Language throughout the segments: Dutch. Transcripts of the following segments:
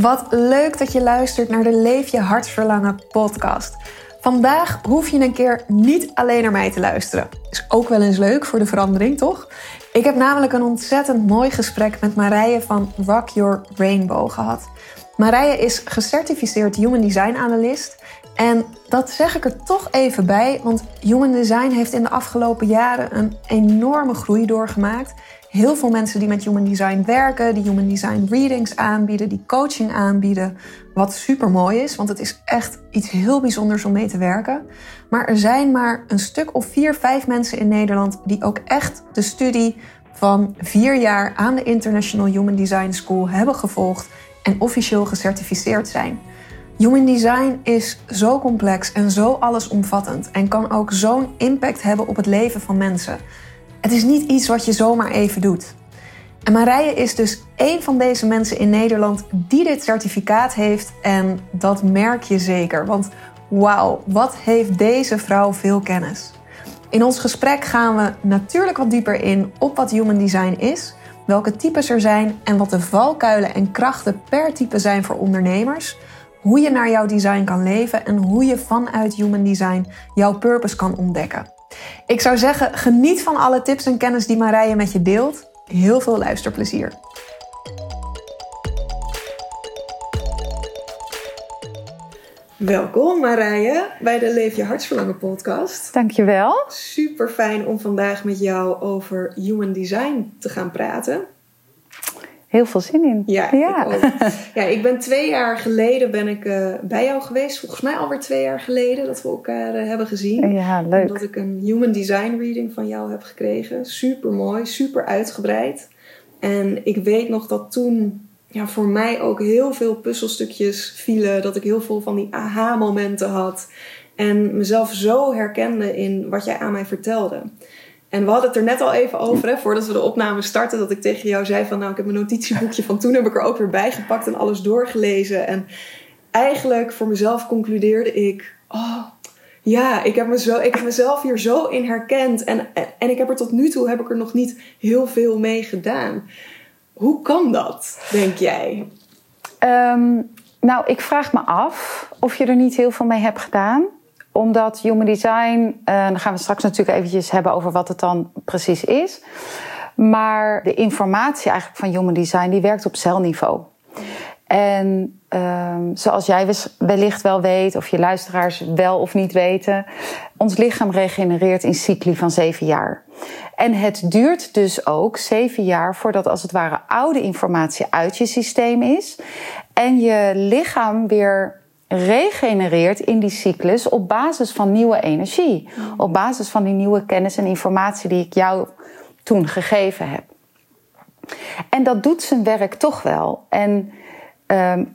Wat leuk dat je luistert naar de Leef je hartsverlangen podcast. Vandaag hoef je een keer niet alleen naar mij te luisteren. Is ook wel eens leuk voor de verandering, toch? Ik heb namelijk een ontzettend mooi gesprek met Marije van Rock Your Rainbow gehad. Marije is gecertificeerd Human Design Analyst. En dat zeg ik er toch even bij, want Human Design heeft in de afgelopen jaren een enorme groei doorgemaakt heel veel mensen die met Human Design werken, die Human Design readings aanbieden, die coaching aanbieden. Wat super mooi is, want het is echt iets heel bijzonders om mee te werken. Maar er zijn maar een stuk of vier, vijf mensen in Nederland die ook echt de studie van vier jaar aan de International Human Design School hebben gevolgd en officieel gecertificeerd zijn. Human Design is zo complex en zo allesomvattend en kan ook zo'n impact hebben op het leven van mensen. Het is niet iets wat je zomaar even doet. En Marije is dus één van deze mensen in Nederland die dit certificaat heeft. En dat merk je zeker. Want wauw, wat heeft deze vrouw veel kennis. In ons gesprek gaan we natuurlijk wat dieper in op wat Human Design is, welke types er zijn en wat de valkuilen en krachten per type zijn voor ondernemers. Hoe je naar jouw design kan leven en hoe je vanuit Human Design jouw purpose kan ontdekken. Ik zou zeggen, geniet van alle tips en kennis die Marije met je deelt. Heel veel luisterplezier. Welkom Marije bij de Leef je Hartsverlangen podcast. Dankjewel. Super fijn om vandaag met jou over human design te gaan praten heel veel zin in. Ja, ja. Ik, ja ik ben twee jaar geleden ben ik uh, bij jou geweest. Volgens mij alweer twee jaar geleden dat we elkaar uh, hebben gezien. Ja, leuk. Dat ik een human design reading van jou heb gekregen. Super mooi, super uitgebreid. En ik weet nog dat toen ja, voor mij ook heel veel puzzelstukjes vielen. Dat ik heel veel van die aha-momenten had. En mezelf zo herkende in wat jij aan mij vertelde. En we hadden het er net al even over, hè, voordat we de opname starten, dat ik tegen jou zei van nou, ik heb mijn notitieboekje van toen heb ik er ook weer bij gepakt en alles doorgelezen. En eigenlijk voor mezelf concludeerde ik, oh ja, ik heb, me zo, ik mezelf hier zo in herkend. En, en ik heb er tot nu toe heb ik er nog niet heel veel mee gedaan. Hoe kan dat, denk jij? Ehm, nou, ik vraag me af of je er niet heel veel mee hebt gedaan omdat human design, uh, dan gaan we straks natuurlijk eventjes hebben over wat het dan precies is. Maar de informatie eigenlijk van human design, die werkt op celniveau. En um, zoals jij wellicht wel weet, of je luisteraars wel of niet weten, ons lichaam regenereert in cycli van zeven jaar. En het duurt dus ook zeven jaar voordat als het ware oude informatie uit je systeem is en je lichaam weer regenereert in die cyclus op basis van nieuwe energie. Mm. Op basis van die nieuwe kennis en informatie die ik jou toen gegeven heb. En dat doet zijn werk toch wel. En um,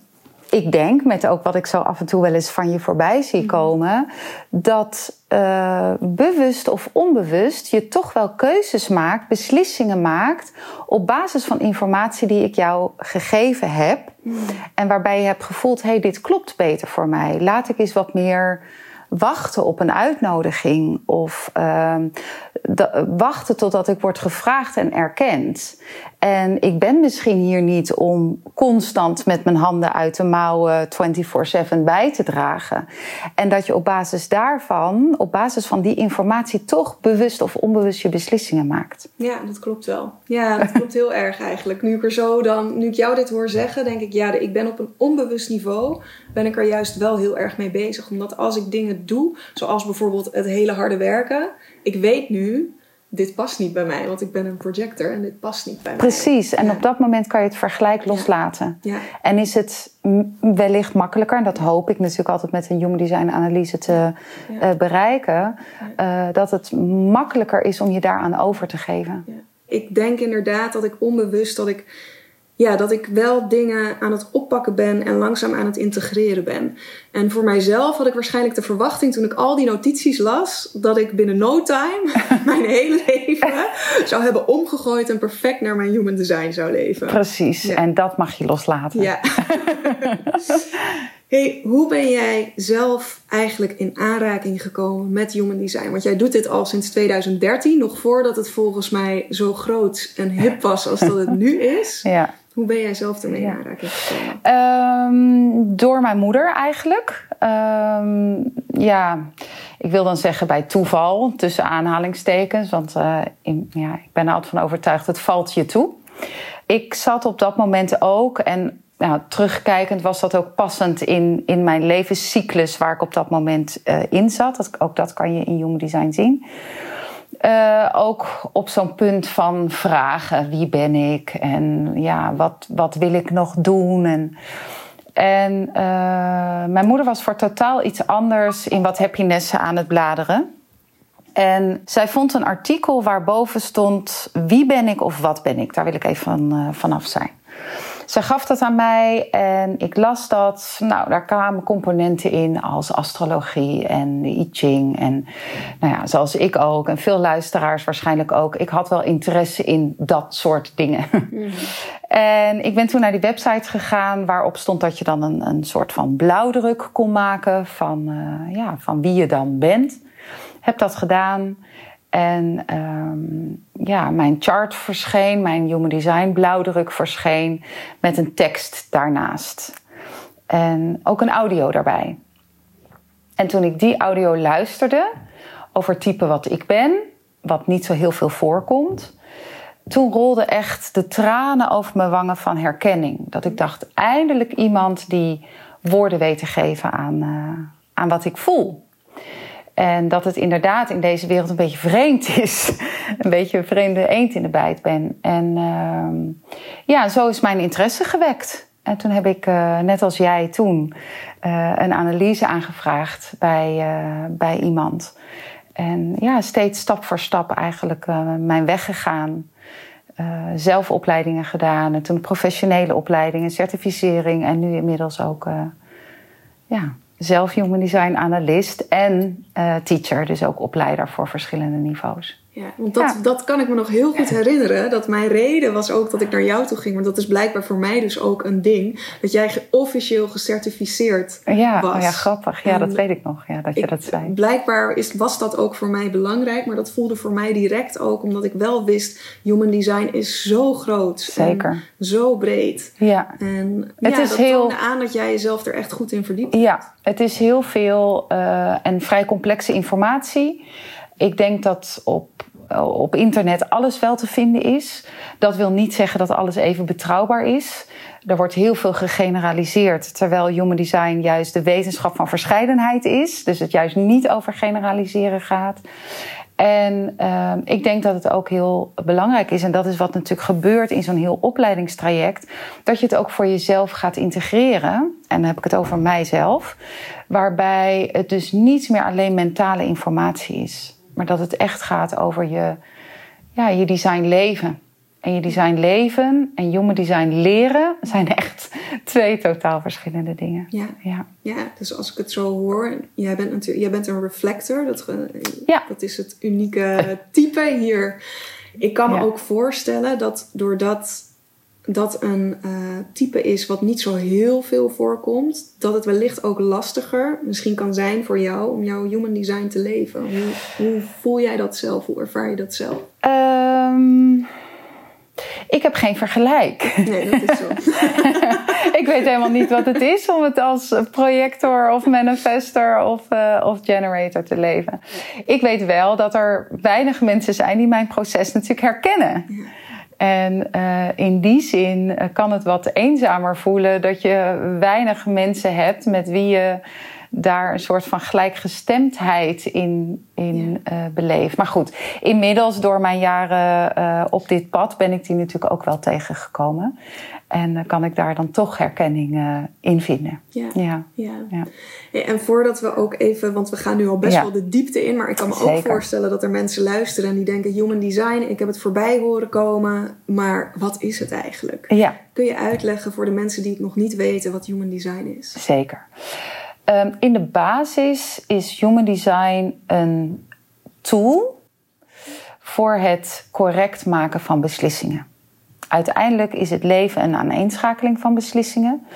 ik denk, met ook wat ik zo af en toe wel eens van je voorbij zie mhm. komen, dat uh, bewust of onbewust je toch wel keuzes maakt, beslissingen maakt op basis van informatie die ik jou gegeven heb. Mhm. En waarbij je hebt gevoeld, hé, hey, dit klopt beter voor mij. Laat ik eens wat meer wachten op een uitnodiging of uh, wachten totdat ik word gevraagd en erkend. En ik ben misschien hier niet om constant met mijn handen uit de mouwen 24/7 bij te dragen. En dat je op basis daarvan, op basis van die informatie, toch bewust of onbewust je beslissingen maakt. Ja, dat klopt wel. Ja, dat klopt heel erg eigenlijk. Nu ik er zo dan, nu ik jou dit hoor zeggen, denk ik, ja, ik ben op een onbewust niveau, ben ik er juist wel heel erg mee bezig. Omdat als ik dingen doe, zoals bijvoorbeeld het hele harde werken, ik weet nu dit past niet bij mij, want ik ben een projector en dit past niet bij mij. Precies, en op dat moment kan je het vergelijk loslaten. Ja. En is het wellicht makkelijker, en dat hoop ik natuurlijk altijd met een human design analyse te uh, bereiken, uh, dat het makkelijker is om je daaraan over te geven. Ik denk inderdaad dat ik onbewust dat ik ja, dat ik wel dingen aan het oppakken ben en langzaam aan het integreren ben. En voor mijzelf had ik waarschijnlijk de verwachting toen ik al die notities las, dat ik binnen no time mijn hele leven zou hebben omgegooid en perfect naar mijn human design zou leven. Precies, en dat mag je loslaten. Ja. hey, hoe ben jij zelf eigenlijk in aanraking gekomen met human design? Want jij doet dit al sinds 2013, nog voordat het volgens mij zo groot en hip was als dat het nu is. Ja. Hoe ben jij zelf ermee aanraking gekomen? Um, door mijn moeder eigenlijk. Um, ja, ik wil dan zeggen bij toeval, tussen aanhalingstekens. Want uh, in, ja, ik ben er altijd van overtuigd, het valt je toe. Ik zat op dat moment ook, en nou, terugkijkend was dat ook passend in, in mijn levenscyclus waar ik op dat moment uh, in zat. Dat, ook dat kan je in Human Design zien. Uh, ook op zo'n punt van vragen: wie ben ik en ja, wat, wat wil ik nog doen? En, en uh, mijn moeder was voor totaal iets anders in wat happiness aan het bladeren. En zij vond een artikel waarboven stond: wie ben ik of wat ben ik? Daar wil ik even van, uh, vanaf zijn. Zij gaf dat aan mij en ik las dat. Nou, daar kwamen componenten in als astrologie en de I Ching. En nou ja, zoals ik ook en veel luisteraars waarschijnlijk ook. Ik had wel interesse in dat soort dingen. Mm. En ik ben toen naar die website gegaan waarop stond dat je dan een, een soort van blauwdruk kon maken van, uh, ja, van wie je dan bent. Heb dat gedaan. En um, ja, mijn chart verscheen, mijn Human Design blauwdruk verscheen met een tekst daarnaast. En ook een audio daarbij. En toen ik die audio luisterde over type wat ik ben, wat niet zo heel veel voorkomt, toen rolden echt de tranen over mijn wangen van herkenning. Dat ik dacht, eindelijk iemand die woorden weet te geven aan, uh, aan wat ik voel. En dat het inderdaad in deze wereld een beetje vreemd is. een beetje een vreemde eend in de bijt ben. En uh, ja, zo is mijn interesse gewekt. En toen heb ik, uh, net als jij toen, uh, een analyse aangevraagd bij, uh, bij iemand. En ja, steeds stap voor stap eigenlijk mijn weg gegaan. zelf opleidingen gedaan. En toen professionele opleidingen, certificering. En nu inmiddels ook ja, zelf human design analist en uh, teacher, dus ook opleider voor verschillende niveaus. Ja, want dat, ja. dat kan ik me nog heel goed herinneren. Dat mijn reden was ook dat ik naar jou toe ging. Want dat is blijkbaar voor mij dus ook een ding. Dat jij officieel gecertificeerd ja, was. Ja, grappig. Ja, en dat weet ik nog. Ja, dat je dat zei. Blijkbaar is, was dat ook voor mij belangrijk. Maar dat voelde voor mij direct ook. Omdat ik wel wist, human design is zo groot. Zeker. zo breed. Ja. En het ja, is dat heel... aan dat jij jezelf er echt goed in verdiept Ja, het is heel veel uh, en vrij complexe informatie. Ik denk dat op, op internet alles wel te vinden is. Dat wil niet zeggen dat alles even betrouwbaar is. Er wordt heel veel gegeneraliseerd, terwijl human design juist de wetenschap van verscheidenheid is. Dus het juist niet over generaliseren gaat. En uh, ik denk dat het ook heel belangrijk is, en dat is wat natuurlijk gebeurt in zo'n heel opleidingstraject, dat je het ook voor jezelf gaat integreren. En dan heb ik het over mijzelf, waarbij het dus niet meer alleen mentale informatie is. Maar dat het echt gaat over je, ja, je design leven. En je design leven en human design leren zijn echt twee totaal verschillende dingen. Ja. ja. Ja, dus als ik het zo hoor, jij bent natuurlijk, jij bent een reflector. Dat, ja. dat is het unieke type hier. Ik kan me ja. ook voorstellen dat doordat dat een uh, type is wat niet zo heel veel voorkomt, dat het wellicht ook lastiger misschien kan zijn voor jou om jouw human design te leven. Hoe, hoe voel jij dat zelf? Hoe ervaar je dat zelf? Um, ik heb geen vergelijk. Nee, dat is zo. ik weet helemaal niet wat het is om het als projector of manifester of, uh, of generator te leven. Ik weet wel dat er weinig mensen zijn die mijn proces natuurlijk herkennen. Ja. En uh, in die zin uh, kan het wat eenzamer voelen dat je weinig mensen hebt met wie je daar een soort van gelijkgestemdheid in, in uh, beleef. Maar goed, inmiddels door mijn jaren uh, op dit pad ben ik die natuurlijk ook wel tegengekomen. En uh, kan ik daar dan toch herkenning in vinden. Ja. Ja. ja. ja. En voordat we ook even, want we gaan nu al best wel de diepte in, maar ik kan me ook voorstellen dat er mensen luisteren en die denken: Human Design, ik heb het voorbij horen komen, maar wat is het eigenlijk? Ja. Kun je uitleggen voor de mensen die het nog niet weten wat Human Design is? Zeker. Um, in de basis is Human Design een tool voor het correct maken van beslissingen. Uiteindelijk is het leven een aaneenschakeling van beslissingen.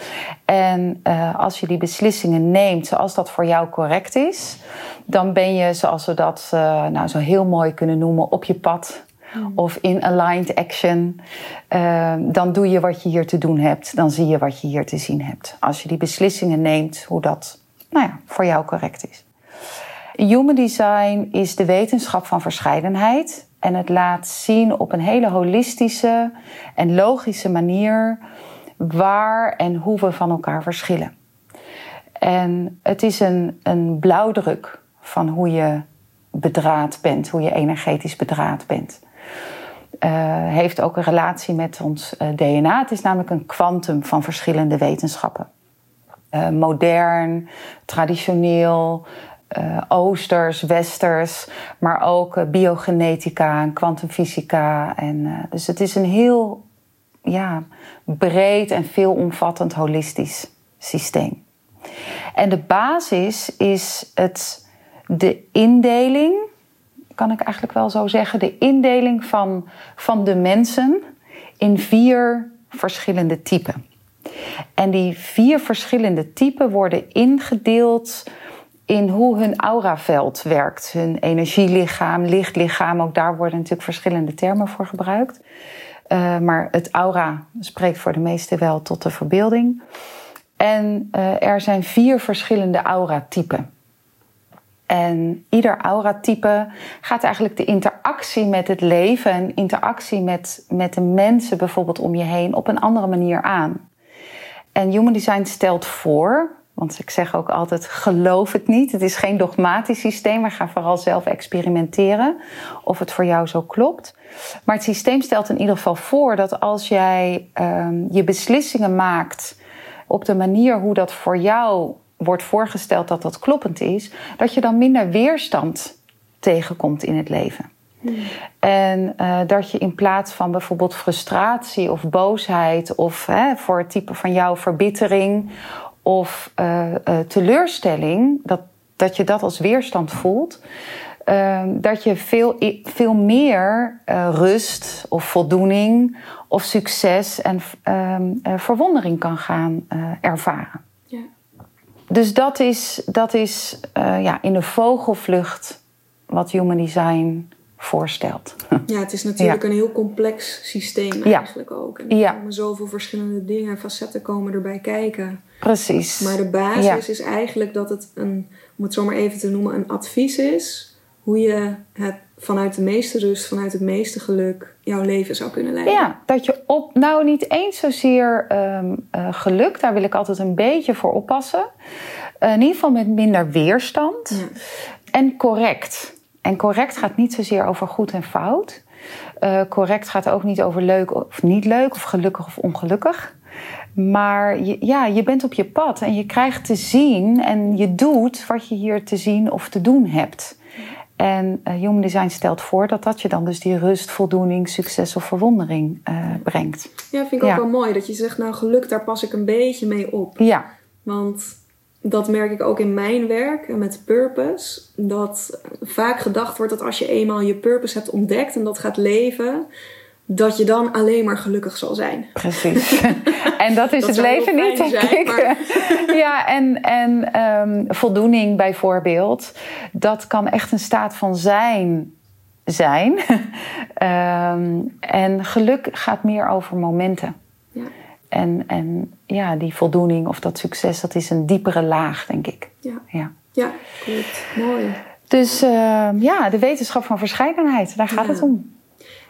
En uh, als je die beslissingen neemt zoals dat voor jou correct is, dan ben je, zoals we dat uh, nou, zo heel mooi kunnen noemen, op je pad Hmm. of in aligned action, uh, dan doe je wat je hier te doen hebt. Dan zie je wat je hier te zien hebt. Als je die beslissingen neemt, hoe dat nou ja, voor jou correct is. Human design is de wetenschap van verscheidenheid. En het laat zien op een hele holistische en logische manier waar en hoe we van elkaar verschillen. En het is een, een blauwdruk van hoe je bedraad bent, hoe je energetisch bedraad bent. Uh, heeft ook een relatie met ons eh, DNA. Het is namelijk een kwantum van verschillende wetenschappen. Uh, modern, traditioneel, oosters, westers, maar ook biogenetica en kwantumfysica. Dus het is een heel ja, breed en veelomvattend holistisch systeem. En de basis is het, de indeling kan ik eigenlijk wel zo zeggen, de indeling van, van de mensen in vier verschillende typen. En die vier verschillende typen worden ingedeeld in hoe hun auraveld werkt. Hun energielichaam, lichtlichaam, ook daar worden natuurlijk verschillende termen voor gebruikt. Uh, maar het aura spreekt voor de meesten wel tot de verbeelding. En uh, er zijn vier verschillende auratypen. En ieder auratype gaat eigenlijk de interactie met het leven en interactie met, met de mensen bijvoorbeeld om je heen op een andere manier aan. En Human Design stelt voor, want ik zeg ook altijd: geloof het niet. Het is geen dogmatisch systeem. We gaan vooral zelf experimenteren of het voor jou zo klopt. Maar het systeem stelt in ieder geval voor dat als jij um, je beslissingen maakt op de manier hoe dat voor jou wordt voorgesteld dat dat kloppend is, dat je dan minder weerstand tegenkomt in het leven. Hmm. En uh, dat je in plaats van bijvoorbeeld frustratie of boosheid of hè, voor het type van jou verbittering of uh, uh, teleurstelling, dat, dat je dat als weerstand voelt. dat je veel, veel meer rust of voldoening of succes en verwondering kan gaan ervaren. Dus dat is, dat is uh, ja, in de vogelvlucht wat Human Design voorstelt. Ja, het is natuurlijk een heel complex systeem eigenlijk ook. En er ja. komen zoveel verschillende dingen en facetten komen erbij kijken. Precies. Maar de basis is eigenlijk dat het een, om het zo maar even te noemen, een advies is hoe je het vanuit de meeste rust, vanuit het meeste geluk jouw leven zou kunnen leiden. Ja, dat je op, nou niet eens zozeer um, uh, geluk, daar wil ik altijd een beetje voor oppassen. Uh, in ieder geval met minder weerstand. Ja. En correct. En correct gaat niet zozeer over goed en fout. Uh, correct gaat ook niet over leuk of niet leuk, of gelukkig of ongelukkig. Maar je, ja, je bent op je pad en je krijgt te zien en je doet wat je hier te zien of te doen hebt. En uh, Human Design stelt voor dat dat je dan dus die rust, voldoening, succes of verwondering uh, brengt. Ja, vind ik ook wel mooi dat je zegt, nou geluk, daar pas ik een beetje mee op. Ja. Want dat merk ik ook in mijn werk met purpose. Dat vaak gedacht wordt dat als je eenmaal je purpose hebt ontdekt en dat gaat leven, dat je dan alleen maar gelukkig zal zijn. Precies. en dat is het leven niet, denk zijn, ik. Maar... ja, en, en um, voldoening bijvoorbeeld, dat kan echt een staat van zijn zijn. um, en geluk gaat meer over momenten. Ja. En, en ja, die voldoening of dat succes, dat is een diepere laag, denk ik. Ja, ja. ja klopt. Mooi. Dus uh, ja, de wetenschap van verscheidenheid, daar gaat ja. het om.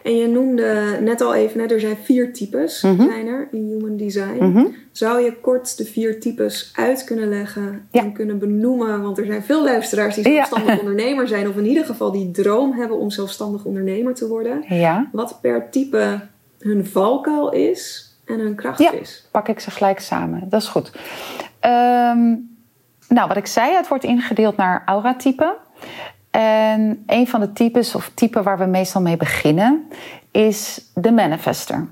En je noemde net al even, hè, er zijn vier types Mhm. zijn er in human design. Mhm. Zou je kort de vier types uit kunnen leggen Ja. en kunnen benoemen? Want er zijn veel luisteraars die Ja. zelfstandig ondernemer zijn, of in ieder geval die droom hebben om zelfstandig ondernemer te worden. Ja, Wat per type hun valkuil is en hun kracht Ja. is. pak ik ze gelijk samen. Dat is goed. Ehm, nou, wat ik zei, het wordt ingedeeld naar auratypen. En een van de types, of typen waar we meestal mee beginnen, is de manifester.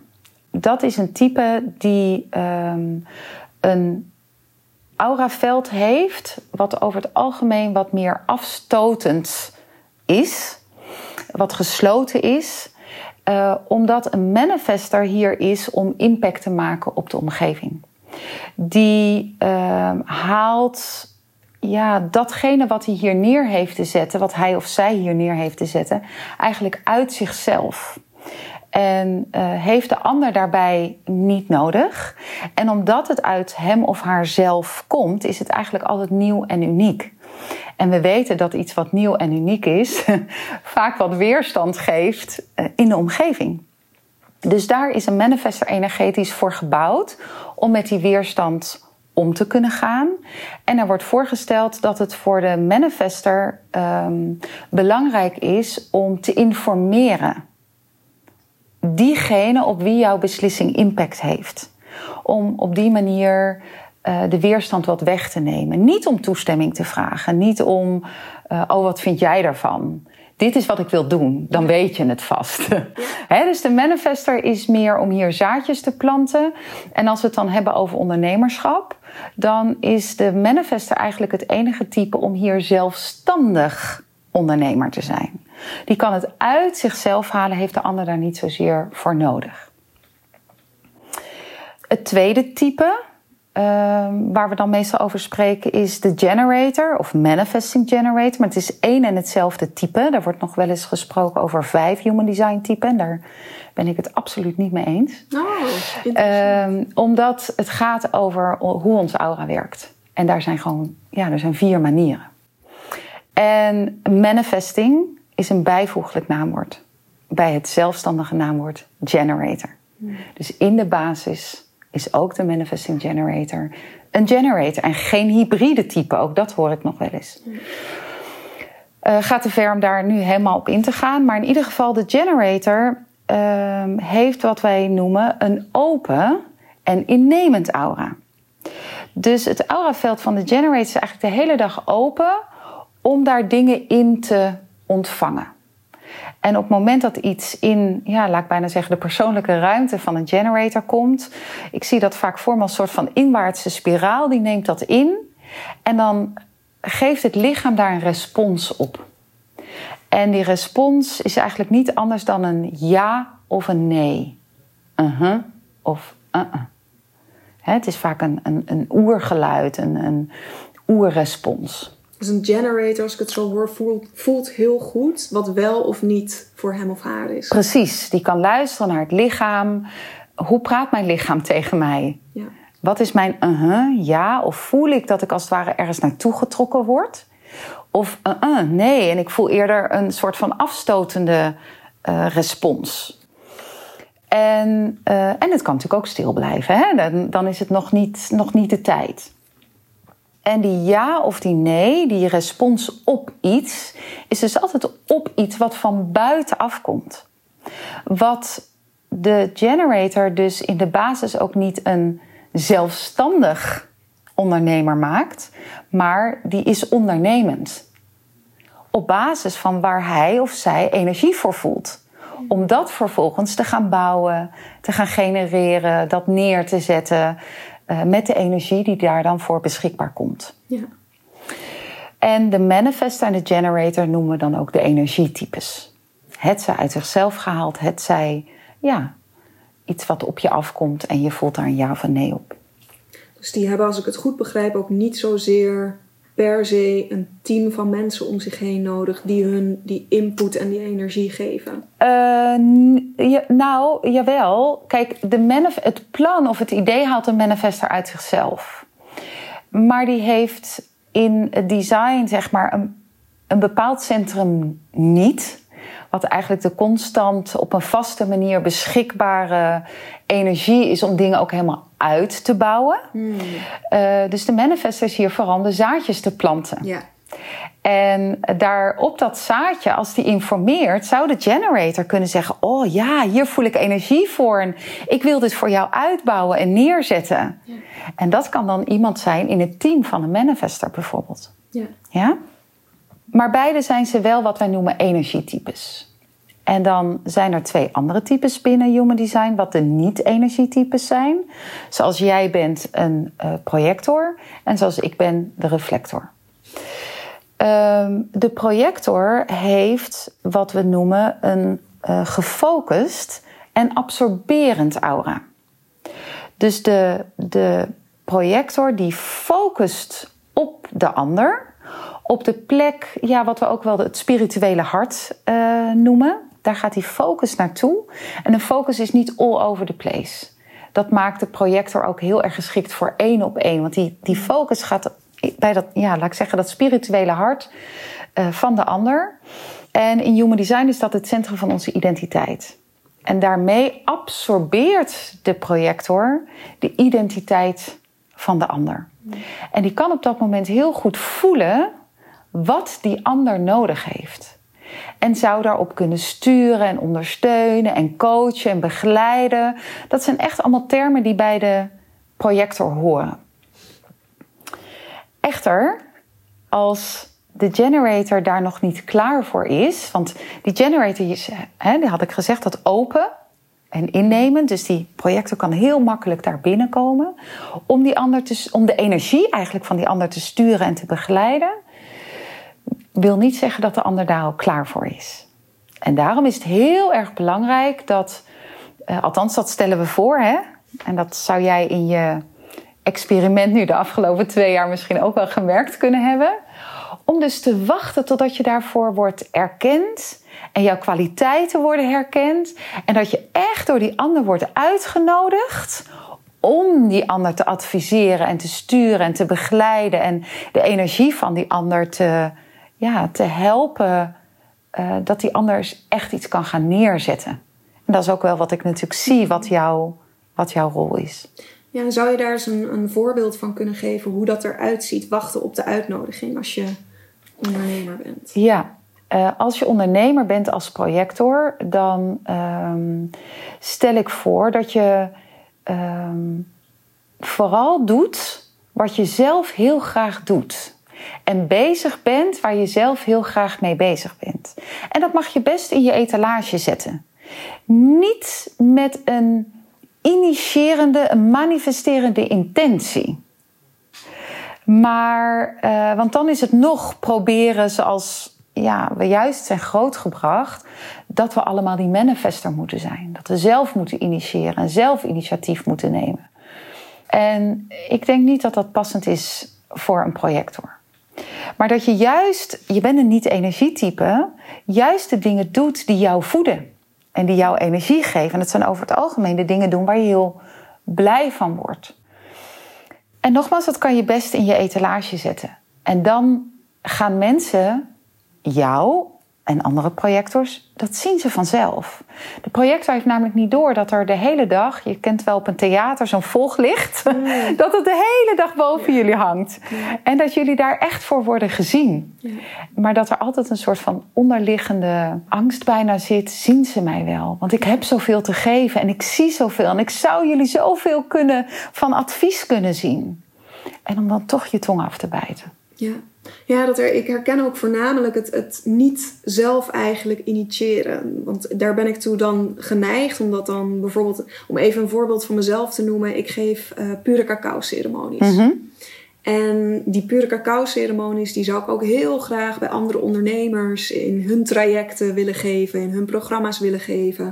Dat is een type die ehm, een auraveld heeft, wat over het algemeen wat meer afstotend is, wat gesloten is, eh, omdat een manifester hier is om impact te maken op de omgeving. Die ehm, haalt ja, datgene wat hij hier neer heeft te zetten, wat hij of zij hier neer heeft te zetten, eigenlijk uit zichzelf. En eh, heeft de ander daarbij niet nodig. En omdat het uit hem of haar zelf komt, is het eigenlijk altijd nieuw en uniek. En we weten dat iets wat nieuw en uniek is, vaak wat weerstand geeft eh, in de omgeving. Dus daar is een manifester energetisch voor gebouwd om met die weerstand om te kunnen gaan. En er wordt voorgesteld dat het voor de manifester ehm, belangrijk is om te informeren diegene op wie jouw beslissing impact heeft. Om op die manier eh, de weerstand wat weg te nemen. Niet om toestemming te vragen, niet om, eh, oh wat vind jij daarvan? Dit is wat ik wil doen, dan weet je het vast. Dus de manifester is meer om hier zaadjes te planten. En als we het dan hebben over ondernemerschap, dan is de manifester eigenlijk het enige type om hier zelfstandig ondernemer te zijn. Die kan het uit zichzelf halen, heeft de ander daar niet zozeer voor nodig. Het tweede type, ehm, waar we dan meestal over spreken, is de generator of manifesting generator. Maar het is één en hetzelfde type. Daar wordt nog wel eens gesproken over vijf human design typen. En daar ben ik het absoluut niet mee eens. Oh. Ehm, omdat het gaat over hoe ons aura werkt. En daar zijn gewoon, ja, er zijn vier manieren. En manifesting is een bijvoeglijk naamwoord bij het zelfstandige naamwoord generator. Dus in de basis is ook de manifesting generator een generator en geen hybride type. Ook dat hoor ik nog wel eens. Eh, gaat te ver om daar nu helemaal op in te gaan. Maar in ieder geval, de generator ehm, heeft wat wij noemen een open en innemend aura. Dus het auraveld van de generator is eigenlijk de hele dag open om daar dingen in te ontvangen. En op het moment dat iets in, ja, laat ik bijna zeggen, de persoonlijke ruimte van een generator komt, ik zie dat vaak voor als een soort van inwaartse spiraal, die neemt dat in en dan geeft het lichaam daar een respons op. En die respons is eigenlijk niet anders dan een ja of een nee. Uh-huh of uh-uh. Hè, het is vaak een, een, een oergeluid, een, een oerrespons. Dus een generator, als ik het zo hoor, voelt, voelt heel goed wat wel of niet voor hem of haar is. Precies, die kan luisteren naar het lichaam. Hoe praat mijn lichaam tegen mij? Ja. Wat is mijn uh-huh, ja? Of voel ik dat ik als het ware ergens naartoe getrokken word? Of uh-uh, nee, en ik voel eerder een soort van afstotende eh, respons. En, eh, en het kan natuurlijk ook stil blijven. Hè? Dan, dan is het nog niet, nog niet de tijd. En die ja of die nee, die respons op iets, is dus altijd op iets wat van buiten afkomt. Wat de generator dus in de basis ook niet een zelfstandig ondernemer maakt, maar die is ondernemend. Op basis van waar hij of zij energie voor voelt. Om dat vervolgens te gaan bouwen, te gaan genereren, dat neer te zetten met de energie die daar dan voor beschikbaar komt. Ja. En de manifester en de generator noemen we dan ook de energietypes. Het zij uit zichzelf gehaald, het zij ja, iets wat op je afkomt en je voelt daar een ja of een nee op. Dus die hebben, als ik het goed begrijp, ook niet zozeer per se een team van mensen om zich heen nodig die hun die input en die energie geven. Uh, ja, nou, jawel. Kijk, de het plan of het idee haalt een manifester uit zichzelf. Maar die heeft in het design, zeg maar, een, een bepaald centrum niet. Wat eigenlijk de constant op een vaste manier beschikbare energie is om dingen ook helemaal uit te bouwen. Hmm. Uh, dus de manifester is hier vooral de zaadjes te planten. Ja. En daar op dat zaadje, als die informeert, zou de generator kunnen zeggen: Oh ja, hier voel ik energie voor en ik wil dit voor jou uitbouwen en neerzetten. Ja. En dat kan dan iemand zijn in het team van een manifester bijvoorbeeld. Ja. Ja? Maar beide zijn ze wel wat wij noemen energietypes. En dan zijn er twee andere types binnen Human Design, wat de niet-energietypes zijn. Zoals jij bent een uh, projector en zoals ik ben de reflector. Um, de projector heeft wat we noemen een uh, gefocust en absorberend aura. Dus de, de projector die focust op de ander, op de plek, ja, wat we ook wel het spirituele hart uh, noemen. Daar gaat die focus naartoe. En een focus is niet all over the place. Dat maakt de projector ook heel erg geschikt voor één op één. Want die, die focus gaat bij dat, ja, laat ik zeggen, dat spirituele hart uh, van de ander. En in Human Design is dat het centrum van onze identiteit. En daarmee absorbeert de projector de identiteit van de ander. En die kan op dat moment heel goed voelen wat die ander nodig heeft. En zou daarop kunnen sturen en ondersteunen en coachen en begeleiden. Dat zijn echt allemaal termen die bij de projector horen. Echter, als de generator daar nog niet klaar voor is, want die generator is, hè, die had ik gezegd, dat open en innemen. Dus die projector kan heel makkelijk daar binnenkomen. Om, die ander te, om de energie eigenlijk van die ander te sturen en te begeleiden. Wil niet zeggen dat de ander daar al klaar voor is. En daarom is het heel erg belangrijk dat, uh, althans dat stellen we voor, hè? en dat zou jij in je experiment nu de afgelopen twee jaar misschien ook wel gemerkt kunnen hebben. Om dus te wachten totdat je daarvoor wordt erkend en jouw kwaliteiten worden herkend. En dat je echt door die ander wordt uitgenodigd om die ander te adviseren en te sturen en te begeleiden. En de energie van die ander te, ja, te helpen. Uh, dat die ander echt iets kan gaan neerzetten. En dat is ook wel wat ik natuurlijk zie, wat, jou, wat jouw rol is. Ja, en zou je daar eens een, een voorbeeld van kunnen geven hoe dat eruit ziet, wachten op de uitnodiging als je ondernemer bent? Ja, uh, als je ondernemer bent als projector, dan um, stel ik voor dat je um, vooral doet wat je zelf heel graag doet. En bezig bent waar je zelf heel graag mee bezig bent. En dat mag je best in je etalage zetten. Niet met een initiërende, een manifesterende intentie. Maar, uh, want dan is het nog proberen zoals ja, we juist zijn grootgebracht, dat we allemaal die manifester moeten zijn. Dat we zelf moeten initiëren en zelf initiatief moeten nemen. En ik denk niet dat dat passend is voor een projector. Maar dat je juist, je bent een niet-energietype, juist de dingen doet die jou voeden en die jou energie geven. En dat zijn over het algemeen de dingen doen waar je heel blij van wordt. En nogmaals, dat kan je best in je etalage zetten. En dan gaan mensen jou en andere projectors, dat zien ze vanzelf. De projector heeft namelijk niet door dat er de hele dag, je kent wel op een theater zo'n volglicht, mm. dat het de hele dag boven jullie hangt. En dat jullie daar echt voor worden gezien. Maar dat er altijd een soort van onderliggende angst bijna zit, zien ze mij wel. Want ik heb zoveel te geven en ik zie zoveel en ik zou jullie zoveel kunnen van advies kunnen zien. En om dan toch je tong af te bijten. Ja. Ja, dat er, ik herken ook voornamelijk het, het niet zelf eigenlijk initiëren. Want daar ben ik toe dan geneigd, omdat dan bijvoorbeeld, om even een voorbeeld van mezelf te noemen, ik geef uh, pure cacao ceremonies. Mm-hmm. En die pure cacao ceremonies, die zou ik ook heel graag bij andere ondernemers in hun trajecten willen geven, in hun programma's willen geven.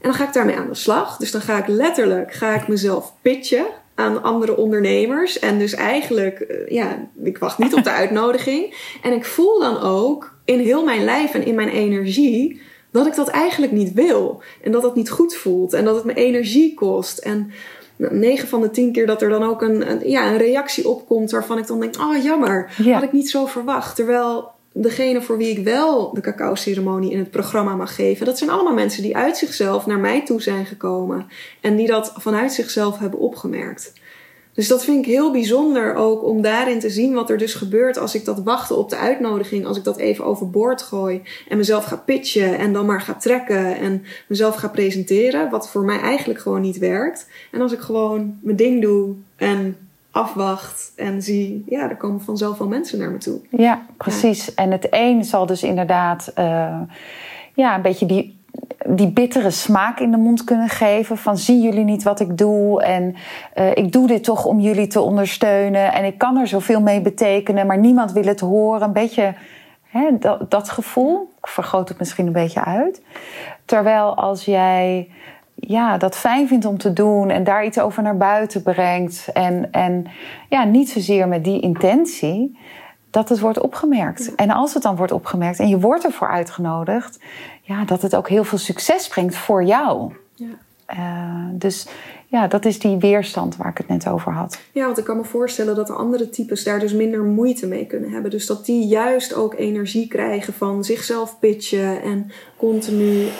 En dan ga ik daarmee aan de slag. Dus dan ga ik letterlijk, ga ik mezelf pitchen aan andere ondernemers. En dus eigenlijk, uh, ja, ik wacht niet op de uitnodiging. En ik voel dan ook in heel mijn lijf en in mijn energie dat ik dat eigenlijk niet wil. En dat dat niet goed voelt. En dat het me energie kost. En 9 van de 10 keer dat er dan ook een, een, ja, een reactie opkomt waarvan ik dan denk: oh jammer, Ja. had ik niet zo verwacht. Terwijl degene voor wie ik wel de cacao-ceremonie in het programma mag geven, dat zijn allemaal mensen die uit zichzelf naar mij toe zijn gekomen en die dat vanuit zichzelf hebben opgemerkt. Dus dat vind ik heel bijzonder ook om daarin te zien wat er dus gebeurt als ik dat wachten op de uitnodiging, als ik dat even overboord gooi en mezelf ga pitchen en dan maar ga trekken en mezelf ga presenteren, wat voor mij eigenlijk gewoon niet werkt. En als ik gewoon mijn ding doe en afwacht en zie, ja, er komen vanzelf wel mensen naar me toe. Ja, precies. En het een zal dus inderdaad uh, ja, een beetje die die bittere smaak in de mond kunnen geven. Van zien jullie niet wat ik doe? En uh, ik doe dit toch om jullie te ondersteunen. En ik kan er zoveel mee betekenen, maar niemand wil het horen. Een beetje hè, dat, dat gevoel. Ik vergroot het misschien een beetje uit. Terwijl als jij ja, dat fijn vindt om te doen en daar iets over naar buiten brengt. En, en ja, niet zozeer met die intentie dat het wordt opgemerkt. En als het dan wordt opgemerkt en je wordt ervoor uitgenodigd, ja, dat het ook heel veel succes brengt voor jou. Ja. Uh, dus ja, dat is die weerstand waar ik het net over had. Ja, want ik kan me voorstellen dat de andere types daar dus minder moeite mee kunnen hebben. Dus dat die juist ook energie krijgen van zichzelf pitchen en continu uh,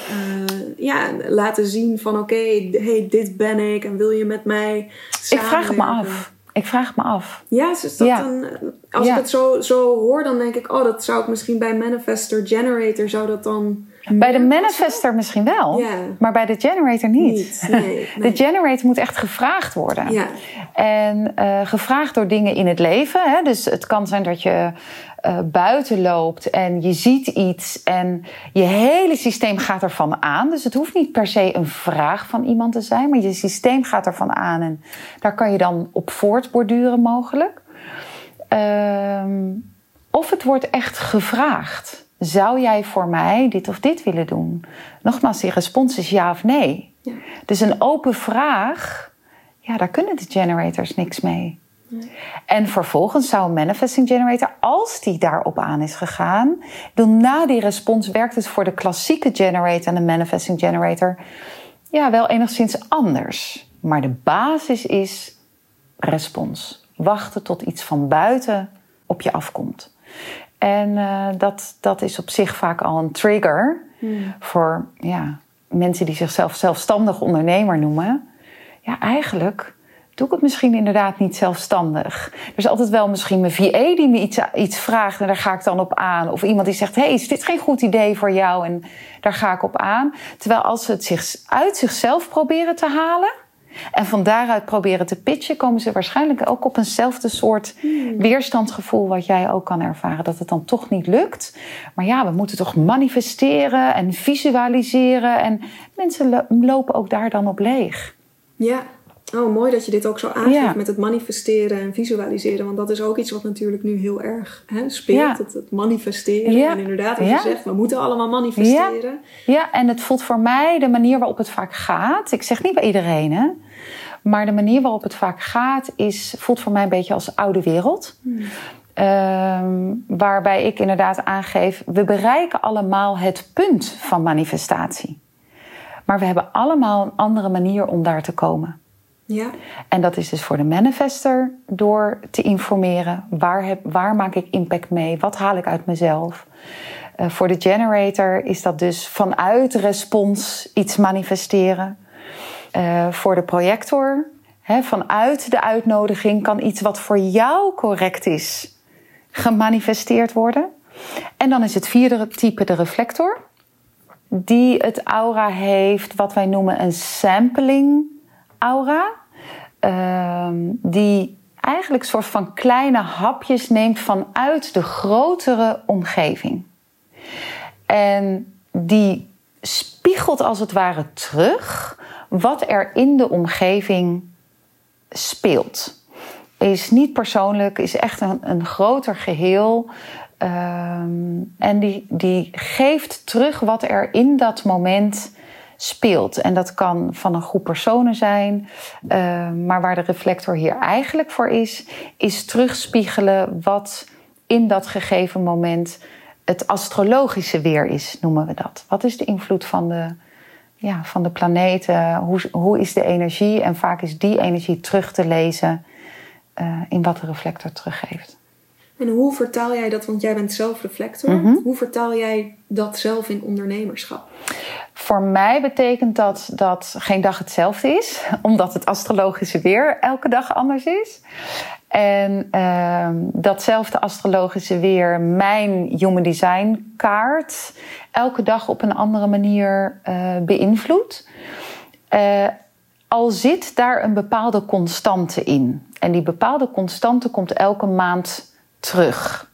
ja, laten zien van oké, okay, hey, dit ben ik en wil je met mij Ik vraag het me af. Ik vraag me af. Ja, dus dat Dan, als ik het zo, zo hoor, dan denk ik, oh, dat zou ik misschien bij Manifester Generator zou dat dan. Bij de manifester misschien wel, ja. maar bij de generator niet. nee, De generator moet echt gevraagd worden. Ja. En uh, gevraagd door dingen in het leven. Hè? Dus het kan zijn dat je uh, buiten loopt en je ziet iets en je hele systeem gaat ervan aan. Dus het hoeft niet per se een vraag van iemand te zijn, maar je systeem gaat ervan aan en daar kan je dan op voortborduren mogelijk. Uh, of het wordt echt gevraagd. Zou jij voor mij dit of dit willen doen? Nogmaals, die respons is ja of nee. Ja. Dus een open vraag, ja, daar kunnen de generators niks mee. En vervolgens zou een manifesting generator, als die daarop aan is gegaan, dan na die respons werkt het voor de klassieke generator en de manifesting generator ja, wel enigszins anders. Maar de basis is respons. Wachten tot iets van buiten op je afkomt. En uh, dat, dat is op zich vaak al een trigger hmm. voor ja, mensen die zichzelf zelfstandig ondernemer noemen. Ja, eigenlijk doe ik het misschien inderdaad niet zelfstandig. Er is altijd wel misschien mijn VA die me iets, iets vraagt en daar ga ik dan op aan. Of iemand die zegt, hey, is dit geen goed idee voor jou? En daar ga ik op aan. Terwijl als ze het zich uit zichzelf proberen te halen... en van daaruit proberen te pitchen... komen ze waarschijnlijk ook op eenzelfde soort hmm. weerstandsgevoel... wat jij ook kan ervaren, dat het dan toch niet lukt. Maar ja, we moeten toch manifesteren en visualiseren... en mensen lopen ook daar dan op leeg. Ja, Oh, mooi dat je dit ook zo aangeeft met het manifesteren en visualiseren. Want dat is ook iets wat natuurlijk nu heel erg hè, speelt. Het, het, manifesteren. En inderdaad, wat je zegt, we moeten allemaal manifesteren. Ja. en het voelt voor mij de manier waarop het vaak gaat. Ik zeg niet bij iedereen, hè. Maar de manier waarop het vaak gaat, is, voelt voor mij een beetje als oude wereld. Hmm. Ehm, waarbij ik inderdaad aangeef, we bereiken allemaal het punt van manifestatie. Maar we hebben allemaal een andere manier om daar te komen. Ja. En dat is dus voor de manifester door te informeren. Waar, heb, waar maak ik impact mee? Wat haal ik uit mezelf? Uh, voor de generator is dat dus vanuit respons iets manifesteren. Uh, voor de projector, vanuit de uitnodiging kan iets wat voor jou correct is gemanifesteerd worden. En dan is het vierde type de reflector, die het aura heeft wat wij noemen een sampling aura. Ehm, die eigenlijk een soort van kleine hapjes neemt vanuit de grotere omgeving. En die spiegelt als het ware terug wat er in de omgeving speelt. Is niet persoonlijk, is echt een, een groter geheel. Ehm, en die, die geeft terug wat er in dat moment speelt. En dat kan van een groep personen zijn. Uh, maar waar de reflector hier eigenlijk voor is, is terugspiegelen wat in dat gegeven moment het astrologische weer is, noemen we dat. Wat is de invloed van de, ja, van de planeten? Hoe, hoe is de energie? En vaak is die energie terug te lezen uh, in wat de reflector teruggeeft. En hoe vertaal jij dat, want jij bent zelfreflector, Mhm. hoe vertaal jij dat zelf in ondernemerschap? Voor mij betekent dat dat geen dag hetzelfde is, omdat het astrologische weer elke dag anders is. En ehm, datzelfde astrologische weer mijn human design kaart elke dag op een andere manier eh, beïnvloedt. Eh, al zit daar een bepaalde constante in. En die bepaalde constante komt elke maand terug.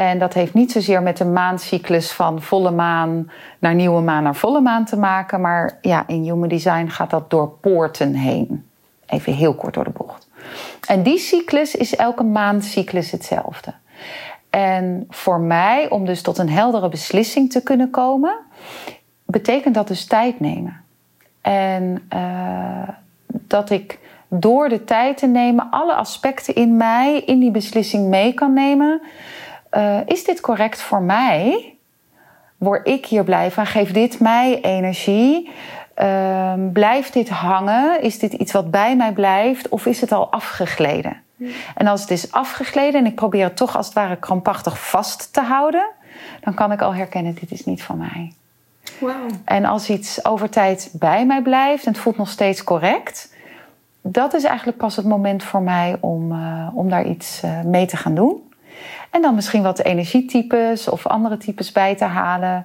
En dat heeft niet zozeer met de maancyclus van volle maan naar nieuwe maan naar volle maan te maken. Maar ja, in Human Design gaat dat door poorten heen. Even heel kort door de bocht. En die cyclus is elke maandcyclus hetzelfde. En voor mij, om dus tot een heldere beslissing te kunnen komen, betekent dat dus tijd nemen. En uh, dat ik door de tijd te nemen alle aspecten in mij in die beslissing mee kan nemen. Uh, is dit correct voor mij? Word ik hier blij van? Geeft dit mij energie? Uh, blijft dit hangen? Is dit iets wat bij mij blijft? Of is het al afgegleden? Mm. En als het is afgegleden en ik probeer het toch als het ware krampachtig vast te houden, dan kan ik al herkennen: dit is niet van mij. Wow. En als iets over tijd bij mij blijft en het voelt nog steeds correct, dat is eigenlijk pas het moment voor mij om, uh, om daar iets uh, mee te gaan doen. En dan misschien wat energietypes of andere types bij te halen.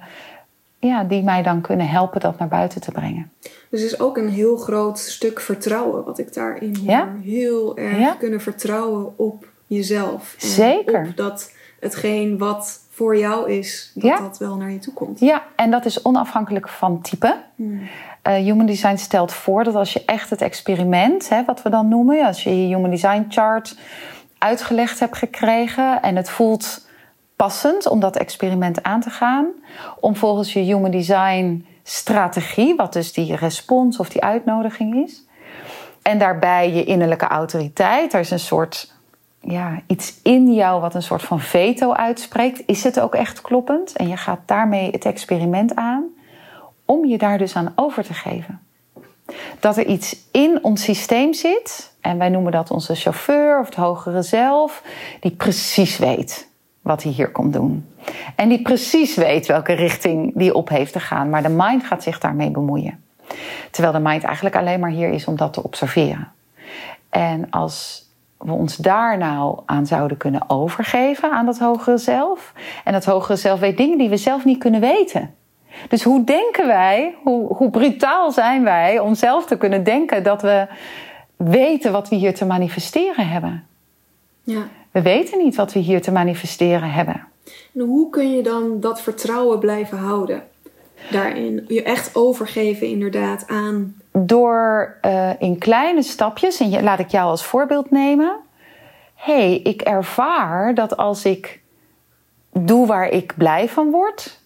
Ja, die mij dan kunnen helpen dat naar buiten te brengen. Dus er is ook een heel groot stuk vertrouwen wat ik daarin hoor. Ja? Heel erg Ja? kunnen vertrouwen op jezelf. En Zeker. Op dat hetgeen wat voor jou is, dat Ja. dat wel naar je toe komt. Ja, en dat is onafhankelijk van type. Hmm. Eh, human Design stelt voor dat als je echt het experiment, hè, wat we dan noemen, als je je Human Design chart uitgelegd hebt gekregen. En het voelt passend om dat experiment aan te gaan, om volgens je Human Design strategie, wat dus die respons of die uitnodiging is, en daarbij je innerlijke autoriteit, er is een soort ja, iets in jou wat een soort van veto uitspreekt, is het ook echt kloppend? En je gaat daarmee het experiment aan om je daar dus aan over te geven. Dat er iets in ons systeem zit, en wij noemen dat onze chauffeur of het hogere zelf, die precies weet wat hij hier komt doen. En die precies weet welke richting die op heeft te gaan, maar de mind gaat zich daarmee bemoeien. Terwijl de mind eigenlijk alleen maar hier is om dat te observeren. En als we ons daar nou aan zouden kunnen overgeven, aan dat hogere zelf. En dat hogere zelf weet dingen die we zelf niet kunnen weten. Dus hoe denken wij, hoe, hoe brutaal zijn wij om zelf te kunnen denken dat we weten wat we hier te manifesteren hebben? Ja. We weten niet wat we hier te manifesteren hebben. En hoe kun je dan dat vertrouwen blijven houden? Daarin je echt overgeven inderdaad aan... Door uh, in kleine stapjes, en laat ik jou als voorbeeld nemen. Hé, hey, ik ervaar dat als ik doe waar ik blij van word,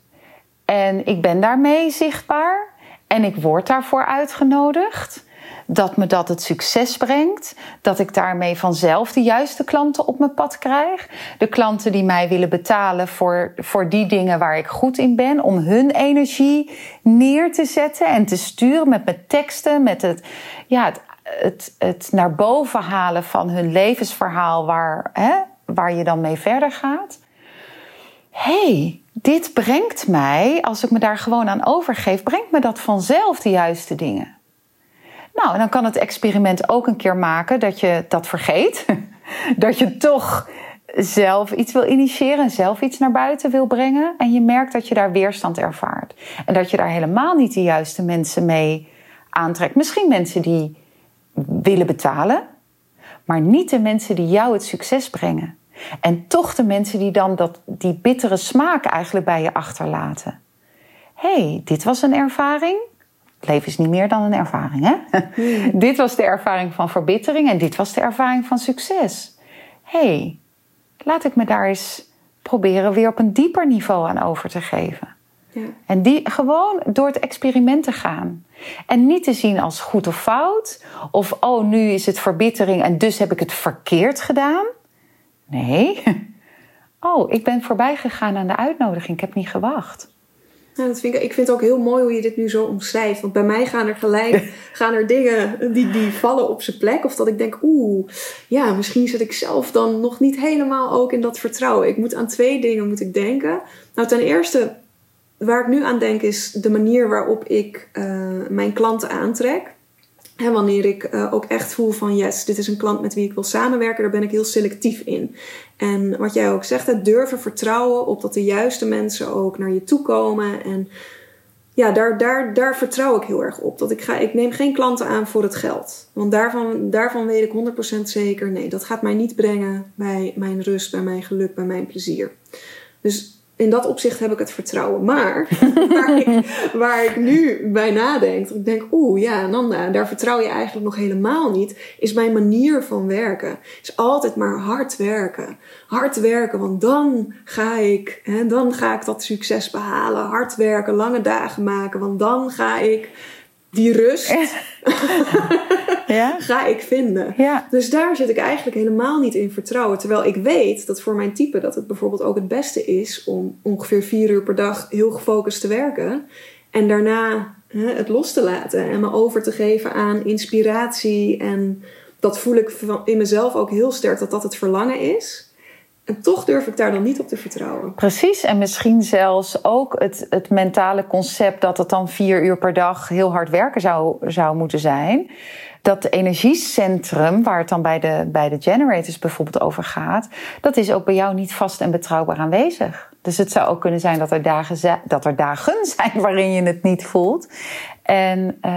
en ik ben daarmee zichtbaar, en ik word daarvoor uitgenodigd, dat me dat het succes brengt, dat ik daarmee vanzelf de juiste klanten op mijn pad krijg. De klanten die mij willen betalen voor, voor die dingen waar ik goed in ben, om hun energie neer te zetten en te sturen met mijn teksten, met het, ja, het, het, het naar boven halen van hun levensverhaal waar, hè, waar je dan mee verder gaat. hey, dit brengt mij, als ik me daar gewoon aan overgeef, brengt me dat vanzelf de juiste dingen. Nou, en dan kan het experiment ook een keer maken dat je dat vergeet. Dat je toch zelf iets wil initiëren en zelf iets naar buiten wil brengen. En je merkt dat je daar weerstand ervaart. En dat je daar helemaal niet de juiste mensen mee aantrekt. Misschien mensen die willen betalen, maar niet de mensen die jou het succes brengen. En toch de mensen die dan dat, die bittere smaak eigenlijk bij je achterlaten. Hé, hey, dit was een ervaring. Het leven is niet meer dan een ervaring, hè? Hmm. dit was de ervaring van verbittering en dit was de ervaring van succes. Hé, hey, laat ik me daar eens proberen weer op een dieper niveau aan over te geven. Ja. En die gewoon door het experiment te gaan. En niet te zien als goed of fout. Of, oh, nu is het verbittering en dus heb ik het verkeerd gedaan. Nee. Oh, ik ben voorbij gegaan aan de uitnodiging. Ik heb niet gewacht. dat vind ik, ik vind het ook heel mooi hoe je dit nu zo omschrijft. Want bij mij gaan er gelijk gaan er dingen die, die vallen op zijn plek. Of dat ik denk, oeh, ja, misschien zit ik zelf dan nog niet helemaal ook in dat vertrouwen. Ik moet aan twee dingen moet ik denken. Nou, ten eerste, waar ik nu aan denk, is de manier waarop ik uh, mijn klanten aantrek. En wanneer ik uh, ook echt voel van yes, dit is een klant met wie ik wil samenwerken, daar ben ik heel selectief in. En wat jij ook zegt, het durven vertrouwen op dat de juiste mensen ook naar je toe komen. En ja, daar, daar, daar vertrouw ik heel erg op. Dat ik, ga, ik neem geen klanten aan voor het geld. Want daarvan, daarvan weet ik 100% zeker, nee, dat gaat mij niet brengen bij mijn rust, bij mijn geluk, bij mijn plezier. Dus in dat opzicht heb ik het vertrouwen. Maar waar, ik, waar ik nu bij nadenk, ik denk, oeh ja, Nanda, daar vertrouw je eigenlijk nog helemaal niet, is mijn manier van werken. Is altijd maar hard werken. Hard werken, want dan ga ik, hè, dan ga ik dat succes behalen. Hard werken, lange dagen maken, want dan ga ik die rust ja? ga ik vinden. Ja. Dus daar zit ik eigenlijk helemaal niet in vertrouwen. Terwijl ik weet dat voor mijn type dat het bijvoorbeeld ook het beste is om ongeveer vier uur per dag heel gefocust te werken. En daarna hè, het los te laten en me over te geven aan inspiratie. En dat voel ik in mezelf ook heel sterk dat dat het verlangen is. En toch durf ik daar dan niet op te vertrouwen. Precies, en misschien zelfs ook het, het mentale concept dat het dan vier uur per dag heel hard werken zou, zou moeten zijn. Dat energiecentrum, waar het dan bij de, bij de generators bijvoorbeeld over gaat, dat is ook bij jou niet vast en betrouwbaar aanwezig. Dus het zou ook kunnen zijn dat er dagen, dat er dagen zijn waarin je het niet voelt. En, uh,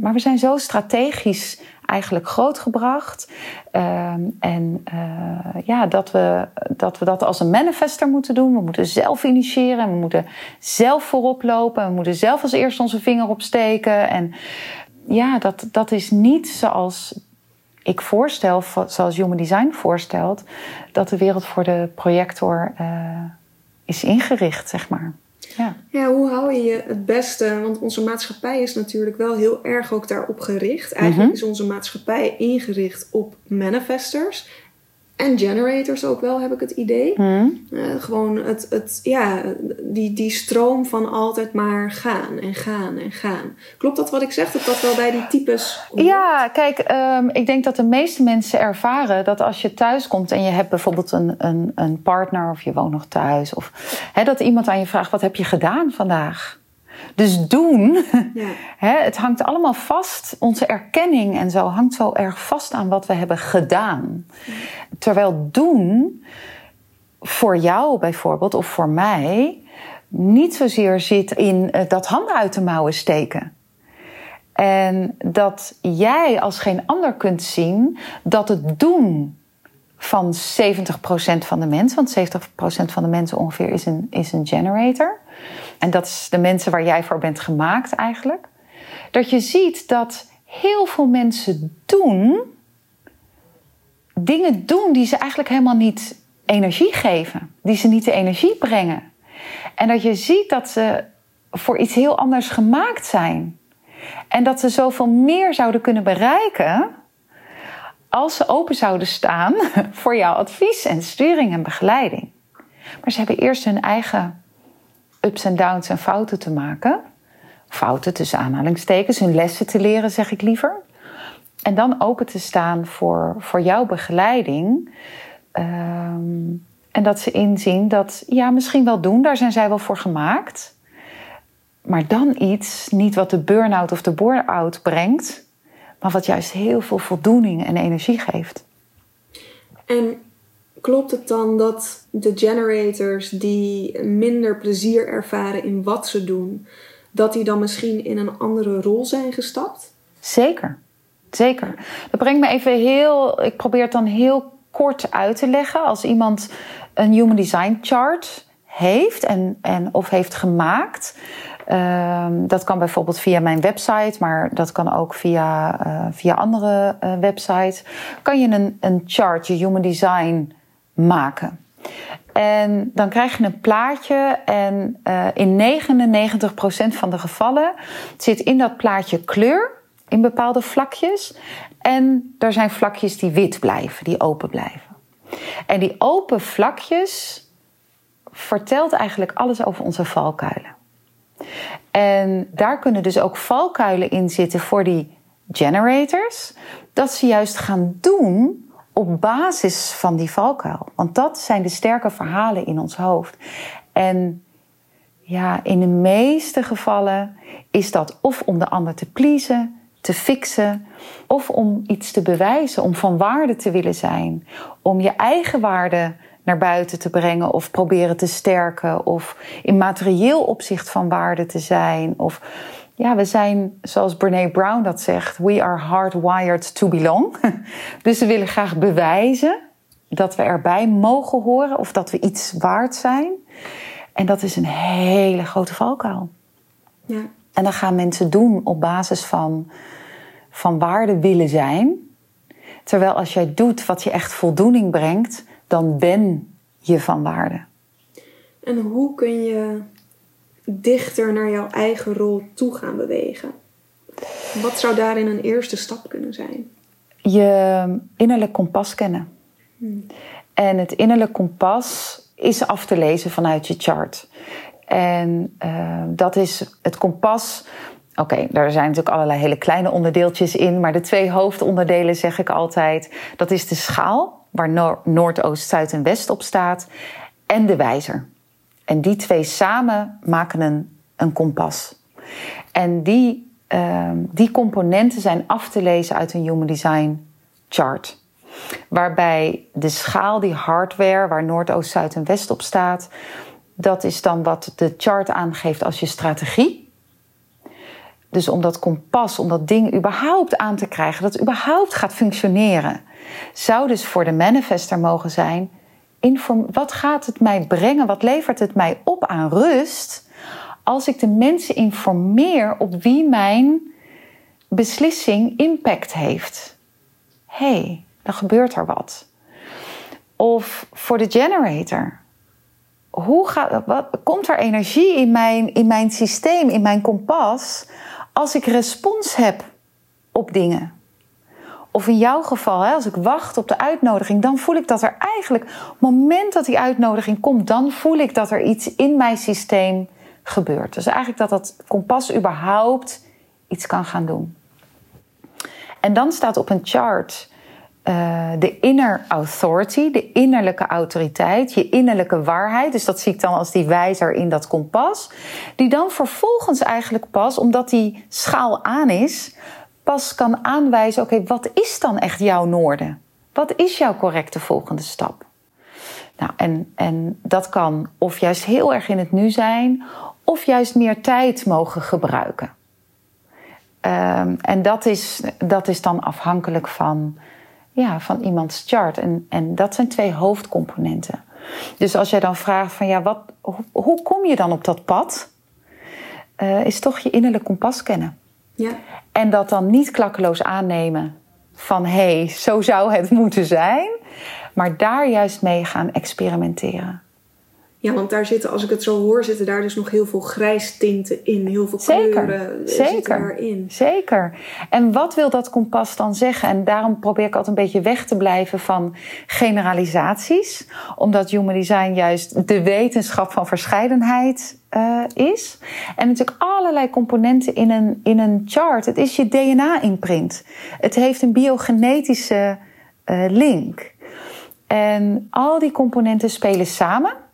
maar we zijn zo strategisch eigenlijk grootgebracht. Ehm, en uh, ja, dat we, dat we dat als een manifester moeten doen. We moeten zelf initiëren. We moeten zelf voorop lopen. We moeten zelf als eerste onze vinger opsteken. En ja, dat, dat is niet zoals ik voorstel, zoals Human Design voorstelt, dat de wereld voor de projector uh, is ingericht, zeg maar. Ja. ja, hoe hou je je het beste? Want onze maatschappij is natuurlijk wel heel erg ook daarop gericht. Eigenlijk mhm. is onze maatschappij ingericht op manifestors. En generators ook wel, heb ik het idee. Hmm. Uh, gewoon het, het, ja, die, die stroom van altijd maar gaan en gaan en gaan. Klopt dat wat ik zeg? Dat dat wel bij die types. Ja, kijk, um, ik denk dat de meeste mensen ervaren dat als je thuis komt en je hebt bijvoorbeeld een, een, een partner of je woont nog thuis. Of hè, dat iemand aan je vraagt: wat heb je gedaan vandaag? Dus doen, ja. hè, het hangt allemaal vast, onze erkenning en zo hangt zo erg vast aan wat we hebben gedaan. Terwijl doen voor jou bijvoorbeeld of voor mij niet zozeer zit in eh, dat handen uit de mouwen steken. En dat jij als geen ander kunt zien dat het doen van 70% van de mensen, want 70% van de mensen ongeveer is een, is een generator. En dat is de mensen waar jij voor bent gemaakt eigenlijk. Dat je ziet dat heel veel mensen doen dingen doen die ze eigenlijk helemaal niet energie geven, die ze niet de energie brengen. En dat je ziet dat ze voor iets heel anders gemaakt zijn. En dat ze zoveel meer zouden kunnen bereiken als ze open zouden staan voor jouw advies en sturing en begeleiding. Maar ze hebben eerst hun eigen ups en downs en fouten te maken. Fouten tussen aanhalingstekens, hun lessen te leren, zeg ik liever. En dan open te staan voor, voor jouw begeleiding. Ehm, en dat ze inzien dat, ja, misschien wel doen, daar zijn zij wel voor gemaakt. Maar dan iets, niet wat de burn-out of de bore-out brengt, maar wat juist heel veel voldoening en energie geeft. En klopt het dan dat de generators die minder plezier ervaren in wat ze doen, dat die dan misschien in een andere rol zijn gestapt? Zeker. Zeker. Dat brengt me even heel. Ik probeer het dan heel kort uit te leggen. Als iemand een Human Design chart heeft en, en of heeft gemaakt. Um, dat kan bijvoorbeeld via mijn website, maar dat kan ook via, uh, via andere uh, websites. Kan je een, een chart, je Human Design, maken. En dan krijg je een plaatje en uh, in 99% van de gevallen zit in dat plaatje kleur in bepaalde vlakjes. En er zijn vlakjes die wit blijven, die open blijven. En die open vlakjes vertelt eigenlijk alles over onze valkuilen. En daar kunnen dus ook valkuilen in zitten voor die generators. Dat ze juist gaan doen op basis van die valkuil. Want dat zijn de sterke verhalen in ons hoofd. En ja, in de meeste gevallen is dat of om de ander te pleasen, te fixen, of om iets te bewijzen, om van waarde te willen zijn, om je eigen waarde naar buiten te brengen of proberen te sterken, of in materieel opzicht van waarde te zijn. Of ja, we zijn, zoals Brene Brown dat zegt, we are hardwired to belong. Dus we willen graag bewijzen dat we erbij mogen horen of dat we iets waard zijn. En dat is een hele grote valkuil. Ja. En dan gaan mensen doen op basis van, van waarde willen zijn. Terwijl als jij doet wat je echt voldoening brengt, dan ben je van waarde. En hoe kun je dichter naar jouw eigen rol toe gaan bewegen? Wat zou daarin een eerste stap kunnen zijn? Je innerlijk kompas kennen. Hmm. En het innerlijk kompas is af te lezen vanuit je chart. En uh, dat is het kompas. Oké, daar zijn natuurlijk allerlei hele kleine onderdeeltjes in, maar de twee hoofdonderdelen zeg ik altijd: dat is de schaal, waar Noord, Noordoost, Zuid en West op staat, en de wijzer. En die twee samen maken een, een kompas. En die, uh, die componenten zijn af te lezen uit een Human Design chart. Waarbij de schaal, die hardware, waar Noord, Oost, Zuid en West op staat, dat is dan wat de chart aangeeft als je strategie. Dus om dat kompas, om dat ding überhaupt aan te krijgen, dat überhaupt gaat functioneren, zou dus voor de manifester mogen zijn: wat gaat het mij brengen? Wat levert het mij op aan rust als ik de mensen informeer op wie mijn beslissing impact heeft? hey, dan gebeurt er wat. Of voor de generator. Hoe gaat, wat, komt er energie in mijn, in mijn systeem, in mijn kompas, als ik respons heb op dingen? Of in jouw geval, als ik wacht op de uitnodiging, dan voel ik dat er eigenlijk, op het moment dat die uitnodiging komt, dan voel ik dat er iets in mijn systeem gebeurt. Dus eigenlijk dat dat kompas überhaupt iets kan gaan doen. En dan staat op een chart uh, de inner authority, de innerlijke autoriteit, je innerlijke waarheid. Dus dat zie ik dan als die wijzer in dat kompas. Die dan vervolgens eigenlijk pas, omdat die schaal aan is, pas kan aanwijzen: oké, wat is dan echt jouw noorden? Wat is jouw correcte volgende stap? Nou, en, en dat kan of juist heel erg in het nu zijn, of juist meer tijd mogen gebruiken. Um, en dat is, dat is dan afhankelijk van ja, van iemands chart. En, en dat zijn twee hoofdcomponenten. Dus als jij dan vraagt van ja, wat, hoe, kom je dan op dat pad? Uh, is toch je innerlijk kompas kennen. Ja. En dat dan niet klakkeloos aannemen van hé, hey, zo zou het moeten zijn. Maar daar juist mee gaan experimenteren. Ja, want daar zitten, als ik het zo hoor, zitten daar dus nog heel veel grijstinten in. Heel veel kleuren zeker, zitten daarin. Zeker. En wat wil dat kompas dan zeggen? En daarom probeer ik altijd een beetje weg te blijven van generalisaties. Omdat Human Design juist de wetenschap van verscheidenheid uh, is. En natuurlijk allerlei componenten in een, in een chart. Het is je DNA-imprint. Het heeft een biogenetische uh, link. En al die componenten spelen samen.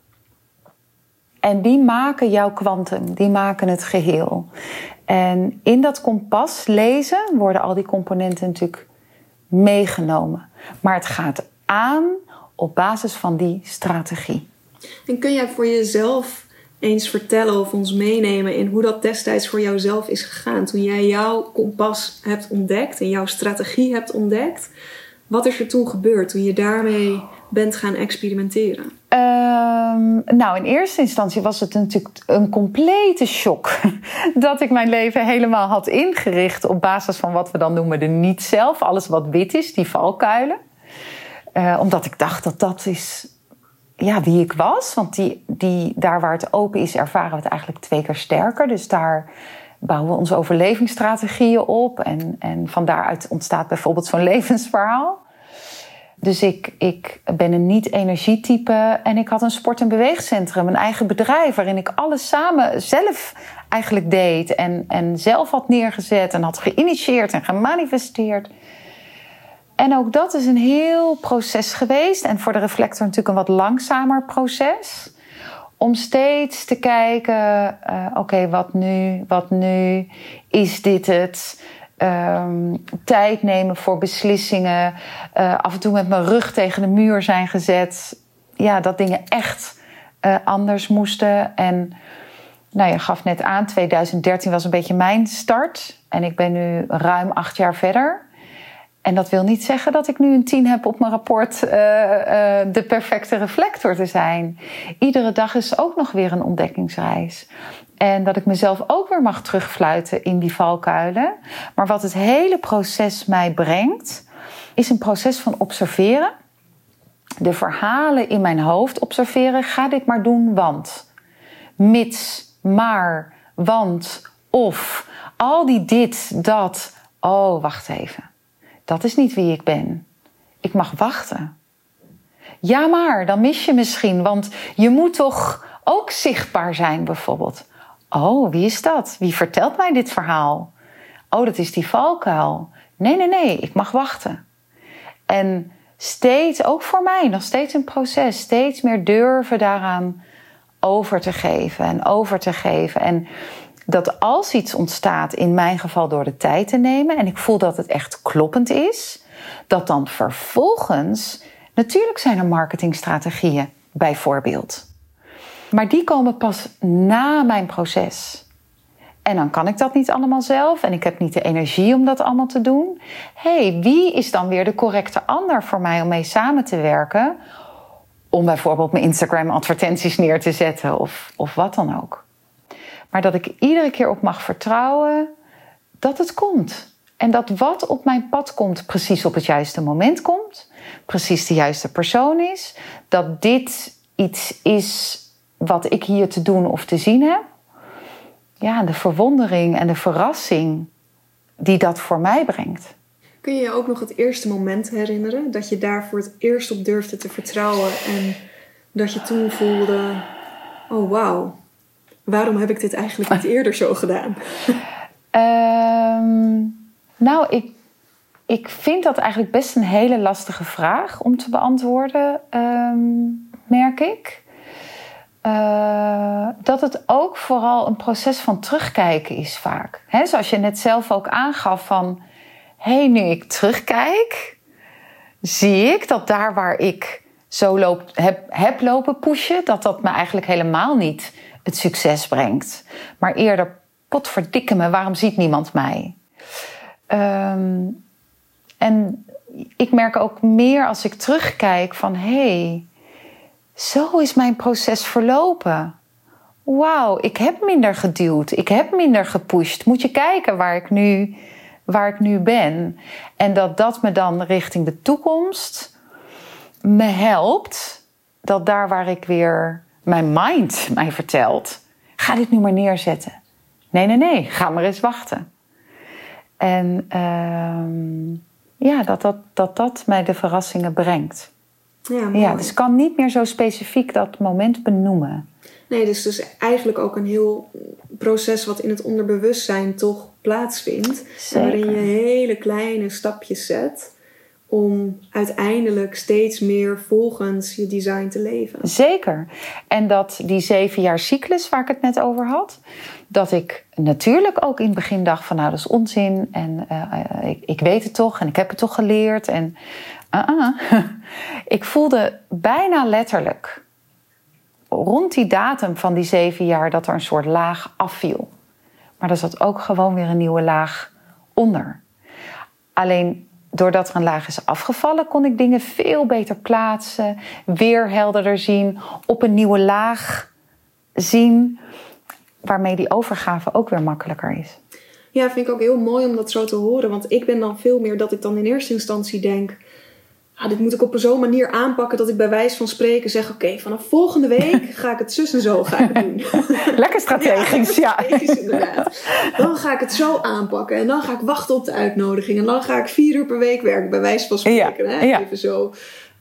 En die maken jouw kwantum, die maken het geheel. En in dat kompas lezen worden al die componenten natuurlijk meegenomen. Maar het gaat aan op basis van die strategie. En kun jij voor jezelf eens vertellen of ons meenemen in hoe dat destijds voor jouzelf is gegaan? Toen jij jouw kompas hebt ontdekt en jouw strategie hebt ontdekt. Wat is er toen gebeurd toen je daarmee bent gaan experimenteren? Um, nou, in eerste instantie was het natuurlijk een complete shock dat ik mijn leven helemaal had ingericht op basis van wat we dan noemen de niet-zelf, alles wat wit is, die valkuilen. Uh, omdat ik dacht dat dat is ja, wie ik was. Want die, die, daar waar het open is, ervaren we het eigenlijk twee keer sterker. Dus daar bouwen we onze overlevingsstrategieën op. En, en van daaruit ontstaat bijvoorbeeld zo'n levensverhaal. Dus ik, ik ben een niet-energietype en ik had een sport- en beweegcentrum, een eigen bedrijf waarin ik alles samen zelf eigenlijk deed en, en zelf had neergezet en had geïnitieerd en gemanifesteerd. En ook dat is een heel proces geweest en voor de reflector natuurlijk een wat langzamer proces. Om steeds te kijken, uh, oké, wat nu, wat nu, is dit het? Um, tijd nemen voor beslissingen. Uh, af en toe met mijn rug tegen de muur zijn gezet. Ja, dat dingen echt uh, anders moesten. En nou, je gaf net aan, 2013 was een beetje mijn start. En ik ben nu ruim acht jaar verder. En dat wil niet zeggen dat ik nu een tien heb op mijn rapport uh, de perfecte reflector te zijn. Iedere dag is ook nog weer een ontdekkingsreis. En dat ik mezelf ook weer mag terugfluiten in die valkuilen. Maar wat het hele proces mij brengt, is een proces van observeren. De verhalen in mijn hoofd observeren. Ga dit maar doen, want. Mits, maar, want, of. Al die dit, dat. Oh, wacht even. Dat is niet wie ik ben. Ik mag wachten. Ja, maar dan mis je misschien, want je moet toch ook zichtbaar zijn, bijvoorbeeld. Oh, wie is dat? Wie vertelt mij dit verhaal? Oh, dat is die valkuil. Nee, nee, nee, ik mag wachten. En steeds, ook voor mij, nog steeds een proces. Steeds meer durven daaraan over te geven en over te geven. En dat als iets ontstaat, in mijn geval door de tijd te nemen, en ik voel dat het echt kloppend is, dat dan vervolgens, natuurlijk zijn er marketingstrategieën bijvoorbeeld. Maar die komen pas na mijn proces. En dan kan ik dat niet allemaal zelf en ik heb niet de energie om dat allemaal te doen. hey, wie is dan weer de correcte ander voor mij om mee samen te werken? Om bijvoorbeeld mijn Instagram advertenties neer te zetten of, of wat dan ook. Maar dat ik iedere keer op mag vertrouwen dat het komt. En dat wat op mijn pad komt, precies op het juiste moment komt. Precies de juiste persoon is. Dat dit iets is wat ik hier te doen of te zien heb. Ja, de verwondering en de verrassing die dat voor mij brengt. Kun je je ook nog het eerste moment herinneren dat je daar voor het eerst op durfde te vertrouwen en dat je toen voelde: oh wauw, waarom heb ik dit eigenlijk niet eerder zo gedaan? um, nou, ik, ik vind dat eigenlijk best een hele lastige vraag om te beantwoorden, um, merk ik. Uh, dat het ook vooral een proces van terugkijken is vaak. He, zoals je net zelf ook aangaf van... hé, hey, nu ik terugkijk, zie ik dat daar waar ik zo loop, heb, heb lopen pushen... dat dat me eigenlijk helemaal niet het succes brengt. Maar eerder, potverdikke me, waarom ziet niemand mij? Um, en ik merk ook meer als ik terugkijk van... hé, hey, zo is mijn proces verlopen. Wauw, ik heb minder geduwd, ik heb minder gepusht. Moet je kijken waar ik nu, waar ik nu ben. En dat dat me dan richting de toekomst me helpt. Dat daar waar ik weer mijn mind mij vertelt, ga dit nu maar neerzetten. Nee, nee, nee, ga maar eens wachten. En uh, ja, dat dat, dat dat mij de verrassingen brengt. Ja, ja, dus ik kan niet meer zo specifiek dat moment benoemen. Nee, dus dus eigenlijk ook een heel proces wat in het onderbewustzijn toch plaatsvindt. Zeker. Waarin je hele kleine stapjes zet om uiteindelijk steeds meer volgens je design te leven. Zeker. En dat die zeven jaar cyclus waar ik het net over had, dat ik natuurlijk ook in het begin dacht van nou dat is onzin en uh, ik, ik weet het toch en ik heb het toch geleerd en uh-uh. ik voelde bijna letterlijk rond die datum van die zeven jaar dat er een soort laag afviel. Maar er zat ook gewoon weer een nieuwe laag onder. Alleen doordat er een laag is afgevallen, kon ik dingen veel beter plaatsen, weer helderder zien, op een nieuwe laag zien, waarmee die overgave ook weer makkelijker is. Ja, vind ik ook heel mooi om dat zo te horen, want ik ben dan veel meer dat ik dan in eerste instantie denk ah, dit moet ik op zo'n manier aanpakken dat ik bij wijze van spreken zeg: Oké, vanaf volgende week ga ik het zus en zo ga ik doen. Lekker strategisch, ja. strategisch, inderdaad. Dan ga ik het zo aanpakken en dan ga ik wachten op de uitnodiging en dan ga ik vier uur per week werken, bij wijze van spreken. Ja, hè? ja. Even zo.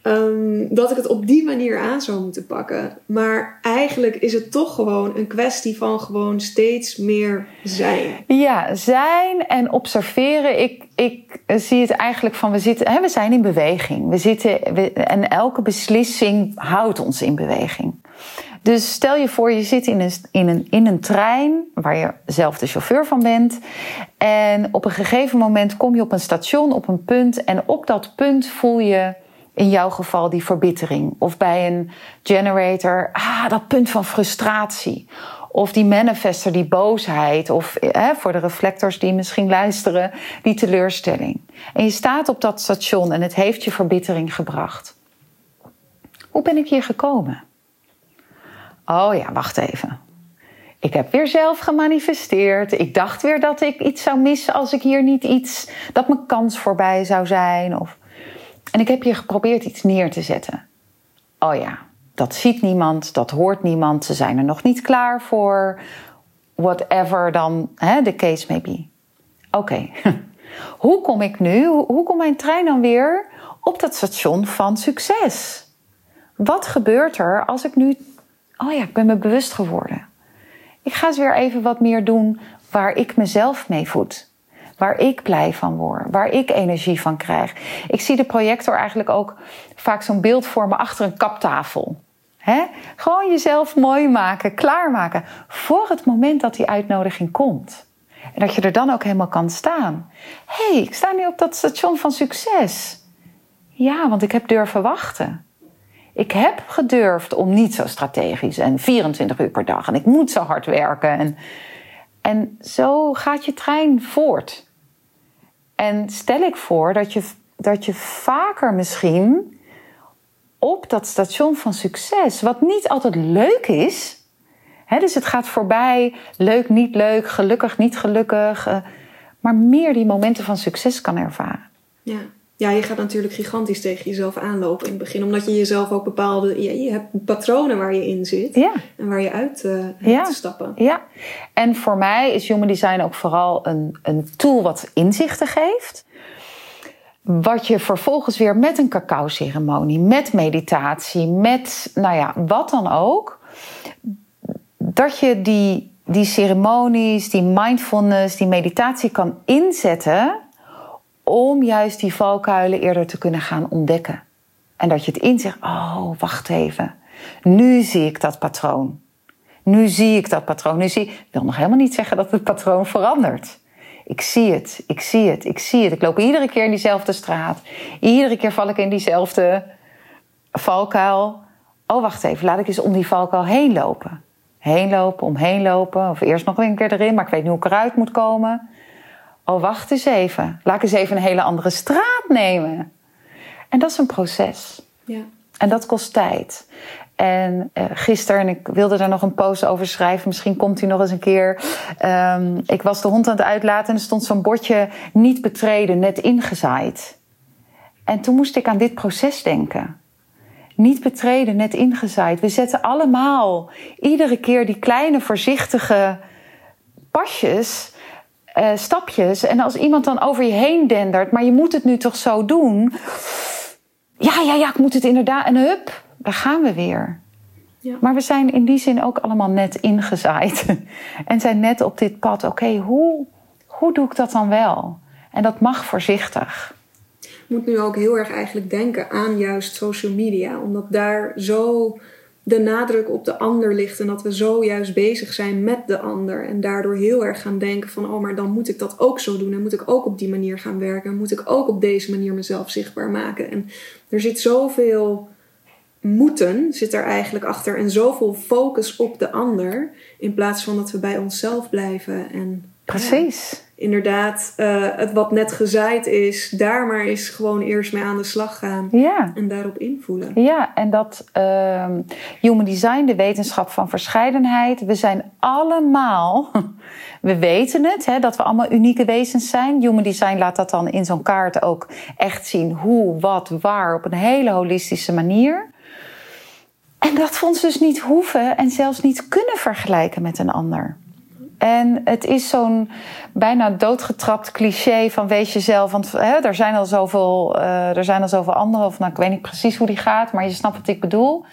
Ehm, dat ik het op die manier aan zou moeten pakken. Maar eigenlijk is het toch gewoon een kwestie van gewoon steeds meer zijn. Ja, zijn en observeren. Ik, ik zie het eigenlijk van we, zitten, hè, we zijn in beweging. We zitten, en elke beslissing houdt ons in beweging. Dus stel je voor, je zit in een, in, een, in een trein waar je zelf de chauffeur van bent. En op een gegeven moment kom je op een station, op een punt. En op dat punt voel je in jouw geval die verbittering. Of bij een generator, ah, dat punt van frustratie. Of die manifester, die boosheid. Of voor de reflectors die misschien luisteren, die teleurstelling. En je staat op dat station en het heeft je verbittering gebracht. Hoe ben ik hier gekomen? Oh ja, wacht even. Ik heb weer zelf gemanifesteerd. Ik dacht weer dat ik iets zou missen als ik hier niet iets. dat mijn kans voorbij zou zijn. Of en ik heb hier geprobeerd iets neer te zetten. Oh ja, dat ziet niemand, dat hoort niemand, ze zijn er nog niet klaar voor. Whatever dan de case may be. Oké, hoe kom ik nu, hoe komt mijn trein dan weer op dat station van succes? Wat gebeurt er als ik nu. Oh ja, ik ben me bewust geworden. Ik ga eens weer even wat meer doen waar ik mezelf mee voed. Waar ik blij van word, waar ik energie van krijg. Ik zie de projector eigenlijk ook vaak zo'n beeld vormen achter een kaptafel. Gewoon jezelf mooi maken, klaarmaken voor het moment dat die uitnodiging komt. En dat je er dan ook helemaal kan staan. Hé, hey, ik sta nu op dat station van succes. Ja, want ik heb durven wachten. Ik heb gedurfd om niet zo strategisch en 24 uur per dag en ik moet zo hard werken. En, en zo gaat je trein voort. En stel ik voor dat je, dat je vaker misschien op dat station van succes, wat niet altijd leuk is. Dus het gaat voorbij, leuk, niet leuk, gelukkig, niet gelukkig. Uh, maar meer die momenten van succes kan ervaren. Ja. Ja, je gaat natuurlijk gigantisch tegen jezelf aanlopen in het begin. Omdat je jezelf ook bepaalde... Je, je hebt patronen waar je in zit. Ja. En waar je uit uh, ja. te stappen. Ja. En voor mij is Human Design ook vooral een, een tool wat inzichten geeft. Wat je vervolgens weer met een cacao-ceremonie, met meditatie, met nou ja, wat dan ook. Dat je die, die ceremonies, die mindfulness, die meditatie kan inzetten om juist die valkuilen eerder te kunnen gaan ontdekken. En dat je het inzicht, oh, wacht even. Nu zie ik dat patroon. Nu zie ik dat patroon. Nu zie ik wil nog helemaal niet zeggen dat het patroon verandert. Ik zie het, ik zie het, ik zie het. Ik loop iedere keer in diezelfde straat. Iedere keer val ik in diezelfde valkuil. Oh, wacht even, laat ik eens om die valkuil heen lopen. Heen lopen, omheen lopen. Of eerst nog een keer erin, maar ik weet niet hoe ik eruit moet komen. Oh, wacht eens even. Laat ik eens even een hele andere straat nemen. En dat is een proces. Ja. En dat kost tijd. En uh, gisteren, en ik wilde daar nog een post over schrijven, misschien komt hij nog eens een keer. Um, ik was de hond aan het uitlaten en er stond zo'n bordje niet betreden, net ingezaaid. En toen moest ik aan dit proces denken. Niet betreden, net ingezaaid. We zetten allemaal iedere keer die kleine voorzichtige pasjes uh, stapjes. En als iemand dan over je heen dendert, maar je moet het nu toch zo doen. Ja, ja, ja, ik moet het inderdaad. En hup, daar gaan we weer. Ja. Maar we zijn in die zin ook allemaal net ingezaaid. en zijn net op dit pad. Oké, okay, hoe, hoe doe ik dat dan wel? En dat mag voorzichtig. Ik moet nu ook heel erg eigenlijk denken aan juist social media. Omdat daar zo de nadruk op de ander ligt en dat we zo juist bezig zijn met de ander en daardoor heel erg gaan denken van oh maar dan moet ik dat ook zo doen en moet ik ook op die manier gaan werken en moet ik ook op deze manier mezelf zichtbaar maken en er zit zoveel moeten zit er eigenlijk achter en zoveel focus op de ander in plaats van dat we bij onszelf blijven en Precies. Inderdaad, uh, het wat net gezaaid is, daar maar eens gewoon eerst mee aan de slag gaan. Ja. En daarop invoelen. Ja, en dat uh, Human Design, de wetenschap van verscheidenheid, we zijn allemaal, we weten het, hè, dat we allemaal unieke wezens zijn. Human Design laat dat dan in zo'n kaart ook echt zien hoe, wat, waar, op een hele holistische manier. En dat we ons dus niet hoeven en zelfs niet kunnen vergelijken met een ander. En het is zo'n bijna doodgetrapt cliché van wees jezelf. Want hè, er, zijn al zoveel, uh, er zijn al zoveel anderen. Of nou, ik weet niet precies hoe die gaat, maar je snapt wat ik bedoel.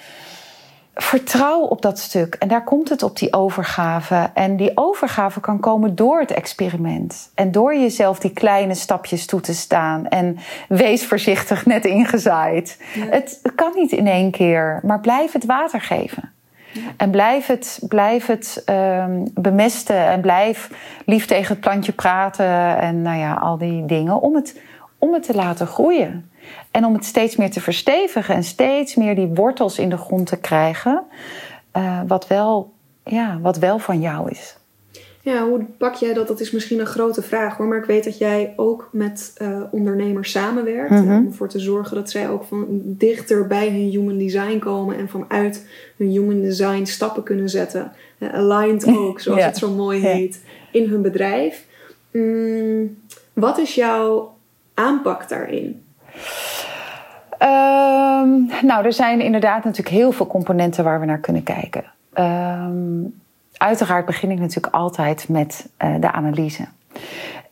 Vertrouw op dat stuk. En daar komt het op die overgave. En die overgave kan komen door het experiment. En door jezelf die kleine stapjes toe te staan. En wees voorzichtig net ingezaaid. Ja. Het, het kan niet in één keer, maar blijf het water geven. En blijf het, blijf het um, bemesten en blijf lief tegen het plantje praten en nou ja, al die dingen om het, om het te laten groeien. En om het steeds meer te verstevigen en steeds meer die wortels in de grond te krijgen, uh, wat, wel, ja, wat wel van jou is. Ja, hoe pak jij dat? Dat is misschien een grote vraag hoor. Maar ik weet dat jij ook met uh, ondernemers samenwerkt. Mm -hmm. Om ervoor te zorgen dat zij ook van dichter bij hun human design komen. En vanuit hun human design stappen kunnen zetten. Uh, aligned ook, zoals ja. het zo mooi heet, in hun bedrijf. Mm, wat is jouw aanpak daarin? Um, nou, er zijn inderdaad natuurlijk heel veel componenten waar we naar kunnen kijken. Um, uiteraard begin ik natuurlijk altijd met uh, de analyse.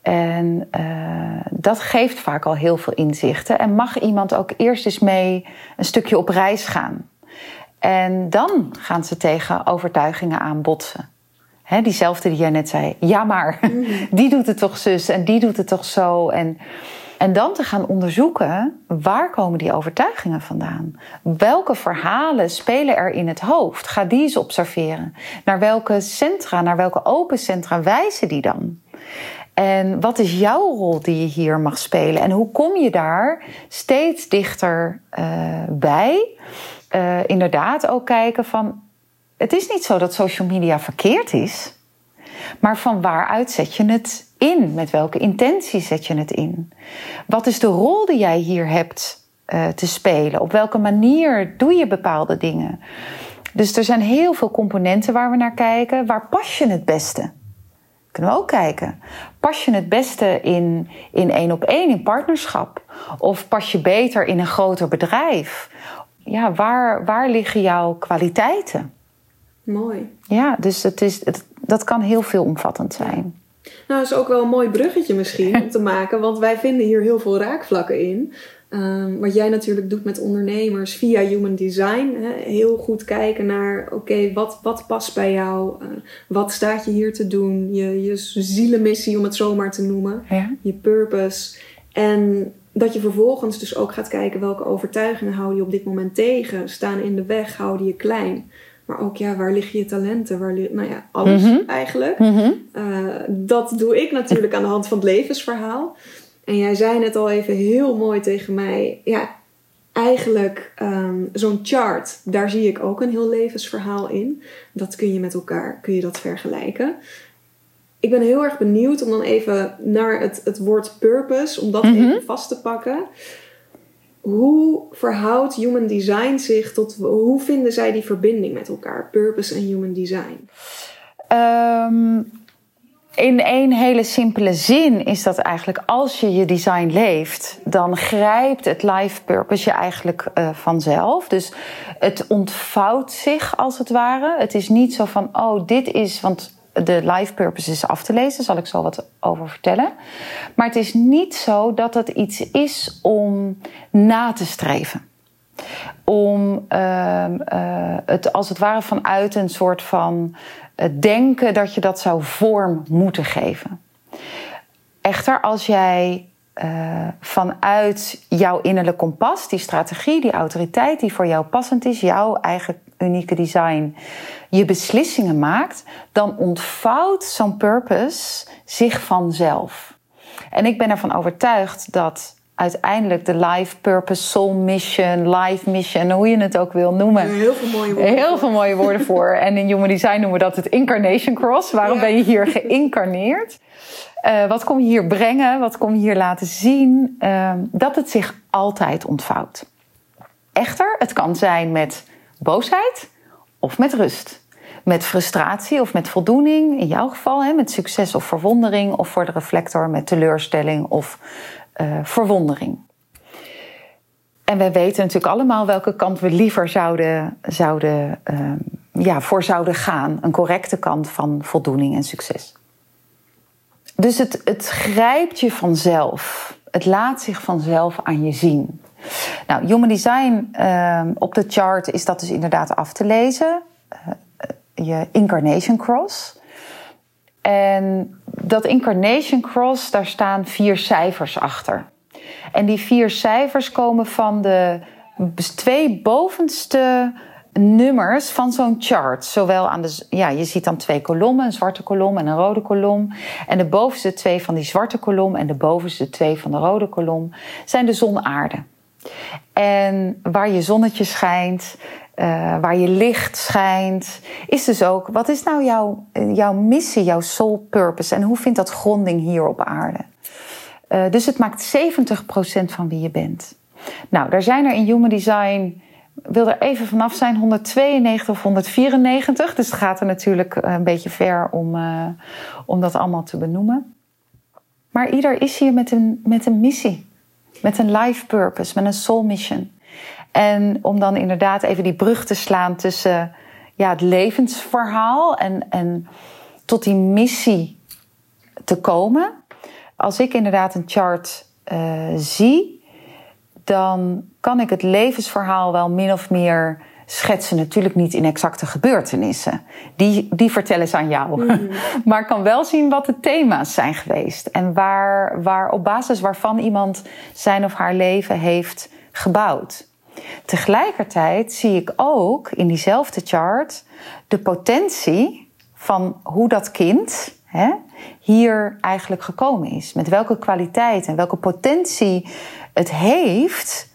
En uh, dat geeft vaak al heel veel inzichten. En mag iemand ook eerst eens mee een stukje op reis gaan. En dan gaan ze tegen overtuigingen aan botsen. He, diezelfde die jij net zei. Ja, maar die doet het toch zus en die doet het toch zo. En, en dan te gaan onderzoeken, waar komen die overtuigingen vandaan? Welke verhalen spelen er in het hoofd? Ga die eens observeren. Naar welke centra, naar welke open centra wijzen die dan? En wat is jouw rol die je hier mag spelen? En hoe kom je daar steeds dichter uh, bij? Uh, inderdaad ook kijken van... Het is niet zo dat social media verkeerd is... Maar van waaruit zet je het in? Met welke intentie zet je het in? Wat is de rol die jij hier hebt uh, te spelen? Op welke manier doe je bepaalde dingen? Dus er zijn heel veel componenten waar we naar kijken. Waar pas je het beste? Kunnen we ook kijken. Pas je het beste in, in één op één, in partnerschap? Of pas je beter in een groter bedrijf? Ja, waar, waar liggen jouw kwaliteiten? Mooi. Ja, dus het is, het, dat kan heel veelomvattend zijn. Nou, dat is ook wel een mooi bruggetje misschien om te maken, want wij vinden hier heel veel raakvlakken in. Um, wat jij natuurlijk doet met ondernemers via Human Design. Hè, heel goed kijken naar, oké, okay, wat, wat past bij jou? Uh, wat staat je hier te doen? Je, je zielenmissie, om het zomaar te noemen. Ja. Je purpose. En dat je vervolgens dus ook gaat kijken welke overtuigingen hou je op dit moment tegen. Staan in de weg, houden je klein. Maar ook, ja, waar liggen je talenten? Waar nou ja, alles mm -hmm. eigenlijk. Mm -hmm. uh, dat doe ik natuurlijk aan de hand van het levensverhaal. En jij zei net al even heel mooi tegen mij. Ja, eigenlijk um, zo'n chart, daar zie ik ook een heel levensverhaal in. Dat kun je met elkaar, kun je dat vergelijken. Ik ben heel erg benieuwd om dan even naar het, het woord purpose, om dat mm -hmm. even vast te pakken. Hoe verhoudt human design zich tot. Hoe vinden zij die verbinding met elkaar? Purpose en human design? Um, in één hele simpele zin is dat eigenlijk als je je design leeft, dan grijpt het life purpose je eigenlijk uh, vanzelf. Dus het ontvouwt zich als het ware. Het is niet zo van, oh, dit is. Want de life purpose is af te lezen, daar zal ik zo wat over vertellen. Maar het is niet zo dat het iets is om na te streven. Om uh, uh, het als het ware vanuit een soort van denken dat je dat zou vorm moeten geven. Echter, als jij uh, vanuit jouw innerlijk kompas, die strategie, die autoriteit die voor jou passend is, jouw eigen unieke design, je beslissingen maakt, dan ontvouwt zo'n purpose zich vanzelf. En ik ben ervan overtuigd dat uiteindelijk de life purpose, soul mission, life mission, hoe je het ook wil noemen. Heel veel mooie woorden. Heel veel mooie woorden voor. En in Human Design noemen we dat het incarnation cross. Waarom ben je hier geïncarneerd? Uh, wat kom je hier brengen? Wat kom je hier laten zien? Uh, dat het zich altijd ontvouwt. Echter, het kan zijn met boosheid of met rust. Met frustratie of met voldoening, in jouw geval, hè, met succes of verwondering, of voor de reflector met teleurstelling of uh, verwondering. En wij weten natuurlijk allemaal welke kant we liever zouden, zouden, uh, ja, voor zouden gaan. Een correcte kant van voldoening en succes. Dus het, het grijpt je vanzelf. Het laat zich vanzelf aan je zien. Nou, Human Design uh, op de chart is dat dus inderdaad af te lezen. Uh, je Incarnation Cross. En dat Incarnation Cross, daar staan vier cijfers achter. En die vier cijfers komen van de twee bovenste nummers van zo'n chart. Zowel aan de, ja, je ziet dan twee kolommen, een zwarte kolom en een rode kolom. En de bovenste twee van die zwarte kolom en de bovenste twee van de rode kolom zijn de zon-aarde. En waar je zonnetje schijnt, uh, waar je licht schijnt, is dus ook, wat is nou jouw, jouw missie, jouw soul purpose en hoe vindt dat gronding hier op aarde? Uh, dus het maakt 70% van wie je bent. Nou, daar zijn er in Human Design, wil er even vanaf zijn, 192 of 194. Dus het gaat er natuurlijk een beetje ver om, om dat allemaal te benoemen. Maar ieder is hier met een, met een missie, met een life purpose, met een soul mission. En om dan inderdaad even die brug te slaan tussen ja, het levensverhaal en, en tot die missie te komen. Als ik inderdaad een chart uh, zie, dan kan ik het levensverhaal wel min of meer schetsen. Natuurlijk niet in exacte gebeurtenissen. Die, die vertellen ze aan jou. Mm. maar ik kan wel zien wat de thema's zijn geweest. En waar, waar op basis waarvan iemand zijn of haar leven heeft gebouwd. Tegelijkertijd zie ik ook in diezelfde chart de potentie van hoe dat kind hè, hier eigenlijk gekomen is. Met welke kwaliteit en welke potentie het heeft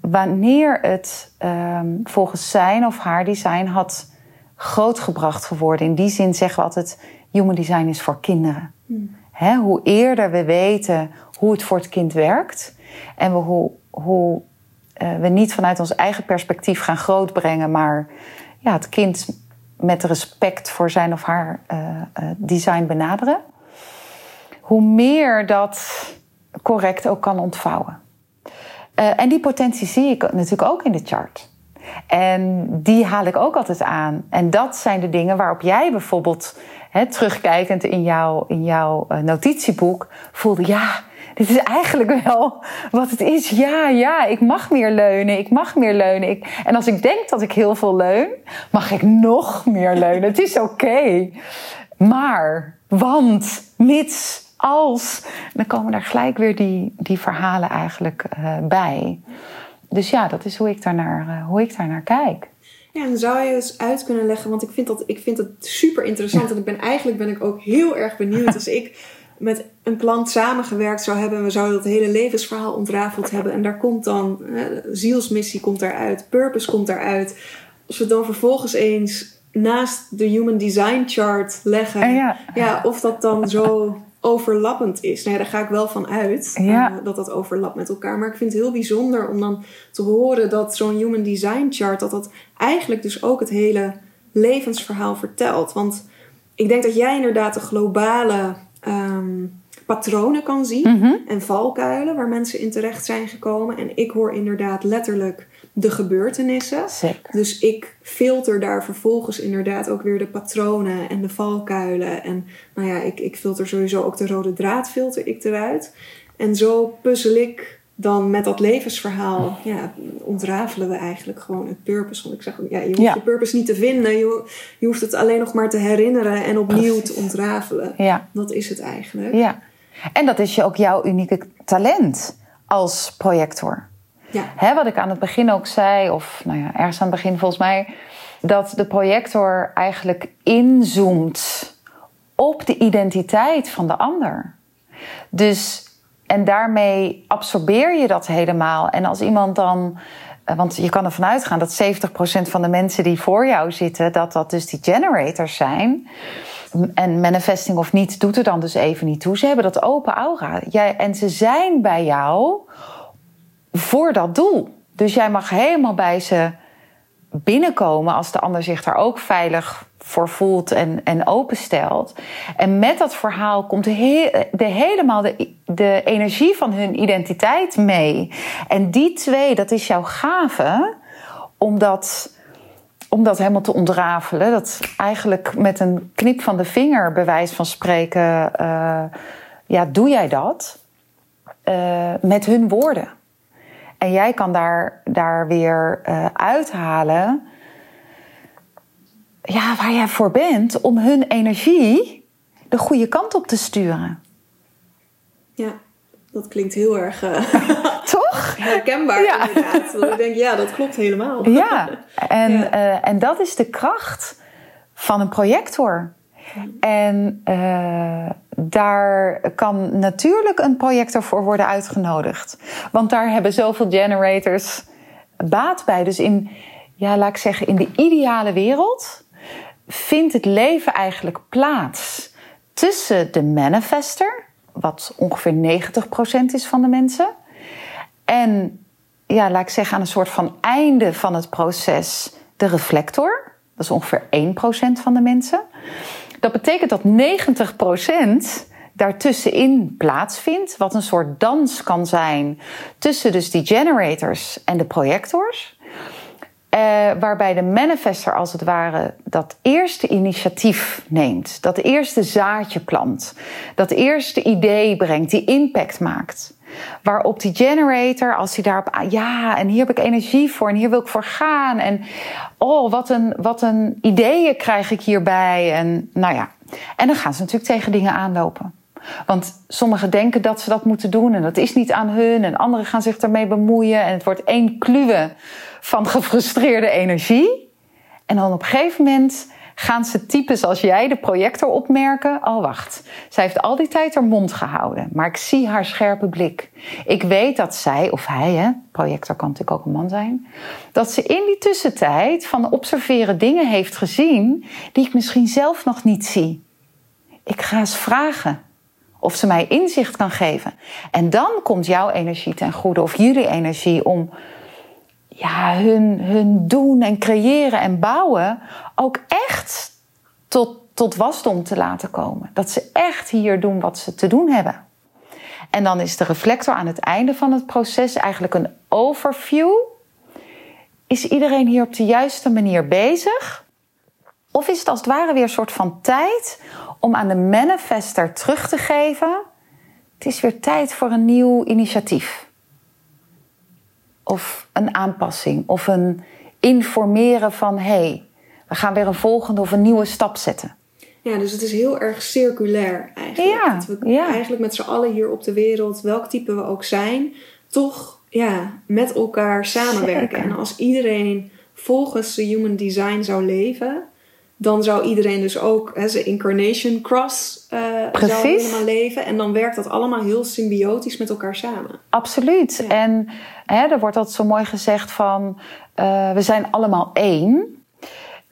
wanneer het um, volgens zijn of haar design had grootgebracht geworden. In die zin zeggen we altijd: human design is voor kinderen. Hmm. hoe eerder we weten hoe het voor het kind werkt en we hoe, hoe uh, we niet vanuit ons eigen perspectief gaan grootbrengen, maar ja, het kind met respect voor zijn of haar uh, uh, design benaderen, hoe meer dat correct ook kan ontvouwen. En die potentie zie ik natuurlijk ook in de chart. En die haal ik ook altijd aan. En dat zijn de dingen waarop jij bijvoorbeeld, hè, terugkijkend in jouw, in jouw notitieboek, voelde: ja, dit is eigenlijk wel wat het is. Ja, ja, ik mag meer leunen. Ik mag meer leunen. Ik, en als ik denk dat ik heel veel leun, mag ik nog meer leunen. Het is oké. Maar, want, mits, als. Dan komen daar gelijk weer die, die verhalen eigenlijk uh, bij. Dus ja, dat is hoe ik daarnaar, uh, hoe ik daarnaar kijk. Ja, en zou je eens uit kunnen leggen, want ik vind dat, ik vind dat super interessant. En ik ben, eigenlijk ben ik ook heel erg benieuwd als ik met een klant samengewerkt zou hebben. We zouden dat hele levensverhaal ontrafeld hebben. En daar komt dan, eh, zielsmissie komt daaruit, purpose komt daaruit. Als we dan vervolgens eens naast de Human Design Chart leggen, ja. ja of dat dan zo overlappend is. Nou ja, daar ga ik wel van uit ja. uh, dat dat overlapt met elkaar. Maar ik vind het heel bijzonder om dan te horen dat zo'n Human Design Chart, dat dat eigenlijk dus ook het hele levensverhaal vertelt. Want ik denk dat jij inderdaad de globale um, patronen kan zien mm -hmm. en valkuilen waar mensen in terecht zijn gekomen. En ik hoor inderdaad letterlijk de gebeurtenissen. Zeker. Dus ik filter daar vervolgens inderdaad ook weer de patronen en de valkuilen. En nou ja, ik, ik filter sowieso ook de rode draad filter ik eruit. En zo puzzel ik dan met dat levensverhaal ja, ontrafelen we eigenlijk gewoon het purpose. Want ik zeg, ja, je hoeft ja. je purpose niet te vinden. Je, je hoeft het alleen nog maar te herinneren en opnieuw Precies. te ontrafelen. Ja. Dat is het eigenlijk. Ja. En dat is je ook jouw unieke talent als projector. Ja. Hè, wat ik aan het begin ook zei, of nou ja, ergens aan het begin volgens mij, dat de projector eigenlijk inzoomt op de identiteit van de ander. Dus en daarmee absorbeer je dat helemaal. En als iemand dan eh, want je kan ervan uitgaan dat 70% van de mensen die voor jou zitten, dat dat dus die generators zijn. En manifesting of niet, doet er dan dus even niet toe. Ze hebben dat open aura. Jij, en ze zijn bij jou voor dat doel. Dus jij mag helemaal bij ze binnenkomen als de ander zich daar ook veilig voor voelt en, en openstelt. En met dat verhaal komt de, de helemaal de, de energie van hun identiteit mee. En die twee, dat is jouw gave, om dat, om dat helemaal te ontrafelen. Dat eigenlijk met een knip van de vinger, bewijs van spreken, uh, ja, doe jij dat uh, met hun woorden. En jij kan daar, daar weer uh, uithalen ja, waar jij voor bent om hun energie de goede kant op te sturen. Ja, dat klinkt heel erg uh, toch herkenbaar ja. inderdaad. ik denk, ja, dat klopt helemaal. Ja, en, ja. Uh, en dat is de kracht van een projector. En uh, daar kan natuurlijk een projector voor worden uitgenodigd. Want daar hebben zoveel generators baat bij. Dus in, ja, laat ik zeggen, in de ideale wereld vindt het leven eigenlijk plaats tussen de manifester, wat ongeveer 90% is van de mensen, en ja, laat ik zeggen aan een soort van einde van het proces de reflector. Dat is ongeveer 1% van de mensen. Dat betekent dat 90% daartussenin plaatsvindt, wat een soort dans kan zijn tussen dus die generators en de projectors. Uh, waarbij de manifester als het ware dat eerste initiatief neemt, dat eerste zaadje plant, dat eerste idee brengt, die impact maakt. Waarop die generator, als hij daarop, ja, en hier heb ik energie voor en hier wil ik voor gaan. En oh, wat een, wat een ideeën krijg ik hierbij. En nou ja, en dan gaan ze natuurlijk tegen dingen aanlopen. Want sommigen denken dat ze dat moeten doen en dat is niet aan hun. En anderen gaan zich daarmee bemoeien. En het wordt één kluwe van gefrustreerde energie. En dan op een gegeven moment gaan ze typen zoals jij de projector opmerken. Oh, wacht. Zij heeft al die tijd haar mond gehouden. Maar ik zie haar scherpe blik. Ik weet dat zij, of hij, hè, projector kan natuurlijk ook een man zijn. Dat ze in die tussentijd van observeren dingen heeft gezien die ik misschien zelf nog niet zie. Ik ga eens vragen of ze mij inzicht kan geven. En dan komt jouw energie ten goede, of jullie energie, om ja, hun, hun doen en creëren en bouwen ook echt tot, tot wasdom te laten komen. Dat ze echt hier doen wat ze te doen hebben. En dan is de reflector aan het einde van het proces eigenlijk een overview. Is iedereen hier op de juiste manier bezig? Of is het als het ware weer een soort van tijd om aan de manifester terug te geven: het is weer tijd voor een nieuw initiatief? Of een aanpassing, of een informeren van hé, hey, we gaan weer een volgende of een nieuwe stap zetten. Ja, dus het is heel erg circulair eigenlijk. Ja, dat we ja. eigenlijk met z'n allen hier op de wereld, welk type we ook zijn, toch ja, met elkaar samenwerken. Zeker. En als iedereen volgens de human design zou leven, dan zou iedereen dus ook hè, zijn incarnation cross eh, zou helemaal leven. En dan werkt dat allemaal heel symbiotisch met elkaar samen. Absoluut. Ja. En hè, er wordt altijd zo mooi gezegd van uh, we zijn allemaal één.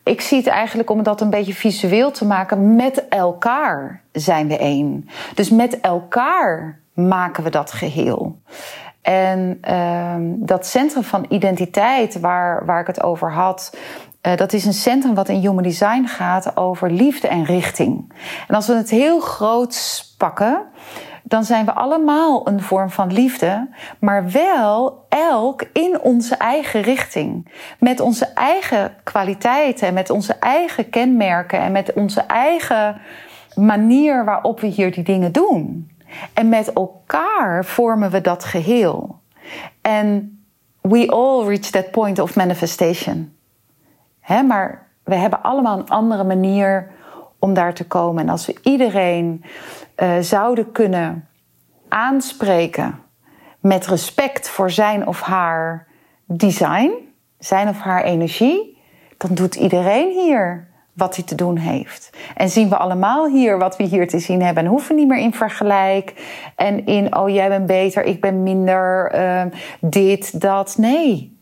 Ik zie het eigenlijk om dat een beetje visueel te maken. Met elkaar zijn we één. Dus met elkaar maken we dat geheel. En uh, dat centrum van identiteit waar, waar ik het over had, uh, dat is een centrum wat in Human Design gaat over liefde en richting. En als we het heel groot pakken, dan zijn we allemaal een vorm van liefde, maar wel elk in onze eigen richting. Met onze eigen kwaliteiten en met onze eigen kenmerken en met onze eigen manier waarop we hier die dingen doen. En met elkaar vormen we dat geheel. En we all reach that point of manifestation. Hè, maar we hebben allemaal een andere manier om daar te komen. En als we iedereen uh, zouden kunnen aanspreken met respect voor zijn of haar design, zijn of haar energie, dan doet iedereen hier wat hij te doen heeft. En zien we allemaal hier wat we hier te zien hebben. En hoeven niet meer in vergelijk. En in, oh jij bent beter, ik ben minder. Uh, dit, dat. Nee.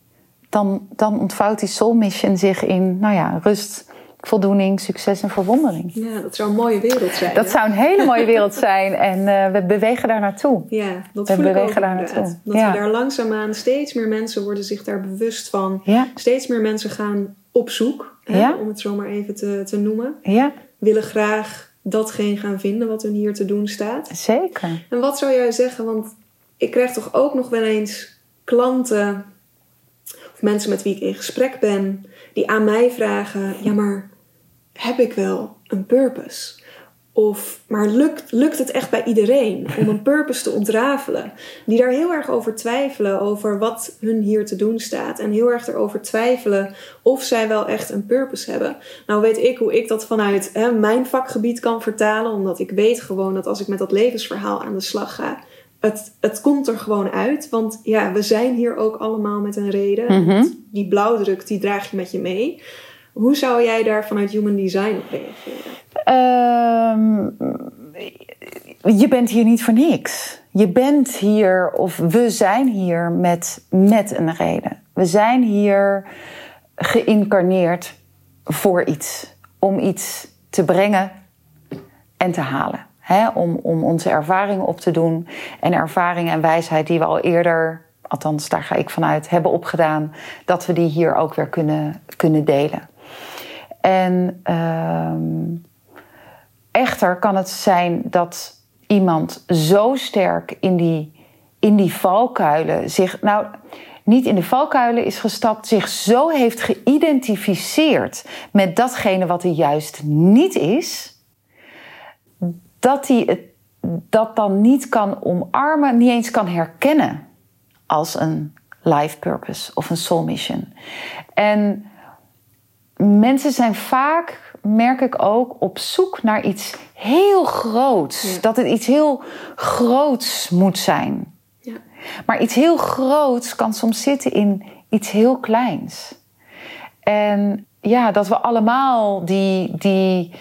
Dan, dan ontvouwt die soul mission zich in, nou ja, rust, voldoening, succes en verwondering. Ja, dat zou een mooie wereld zijn. Dat zou een hele mooie wereld zijn. En uh, we bewegen daar naartoe. Ja, dat we bewegen ook daar naartoe. Dat ja. we daar langzaamaan steeds meer mensen worden zich daar bewust van. Ja. Steeds meer mensen gaan op zoek, hè, om het zo maar even te, te noemen. Ja. Willen graag datgene gaan vinden wat hun hier te doen staat. Zeker. En wat zou jij zeggen? Want ik krijg toch ook nog wel eens klanten mensen met wie ik in gesprek ben, die aan mij vragen: ja, maar heb ik wel een purpose? Of, maar lukt, lukt het echt bij iedereen om een purpose te ontrafelen? Die daar heel erg over twijfelen, over wat hun hier te doen staat. En heel erg erover twijfelen of zij wel echt een purpose hebben. Nou weet ik hoe ik dat vanuit hè, mijn vakgebied kan vertalen. Omdat ik weet gewoon dat als ik met dat levensverhaal aan de slag ga... Het, het komt er gewoon uit. Want ja, we zijn hier ook allemaal met een reden. Mm -hmm. Die blauwdruk, die draag je met je mee. Hoe zou jij daar vanuit Human Design op reageren? Um, je bent hier niet voor niks. Je bent hier, of we zijn hier met, met een reden. We zijn hier geïncarneerd voor iets. Om iets te brengen en te halen. He, om, om onze ervaringen op te doen. En ervaring en wijsheid die we al eerder, althans daar ga ik vanuit, hebben opgedaan. Dat we die hier ook weer kunnen, kunnen delen. En um, echter kan het zijn dat iemand zo sterk in die, in die valkuilen zich. Nou, niet in de valkuilen is gestapt, zich zo heeft geïdentificeerd met datgene wat hij juist niet is, dat hij het dat dan niet kan omarmen, niet eens kan herkennen als een life purpose of een soul mission. En mensen zijn vaak, merk ik ook, op zoek naar iets heel groots. Ja. Dat het iets heel groots moet zijn. Ja. Maar iets heel groots kan soms zitten in iets heel kleins. En ja, dat we allemaal die. die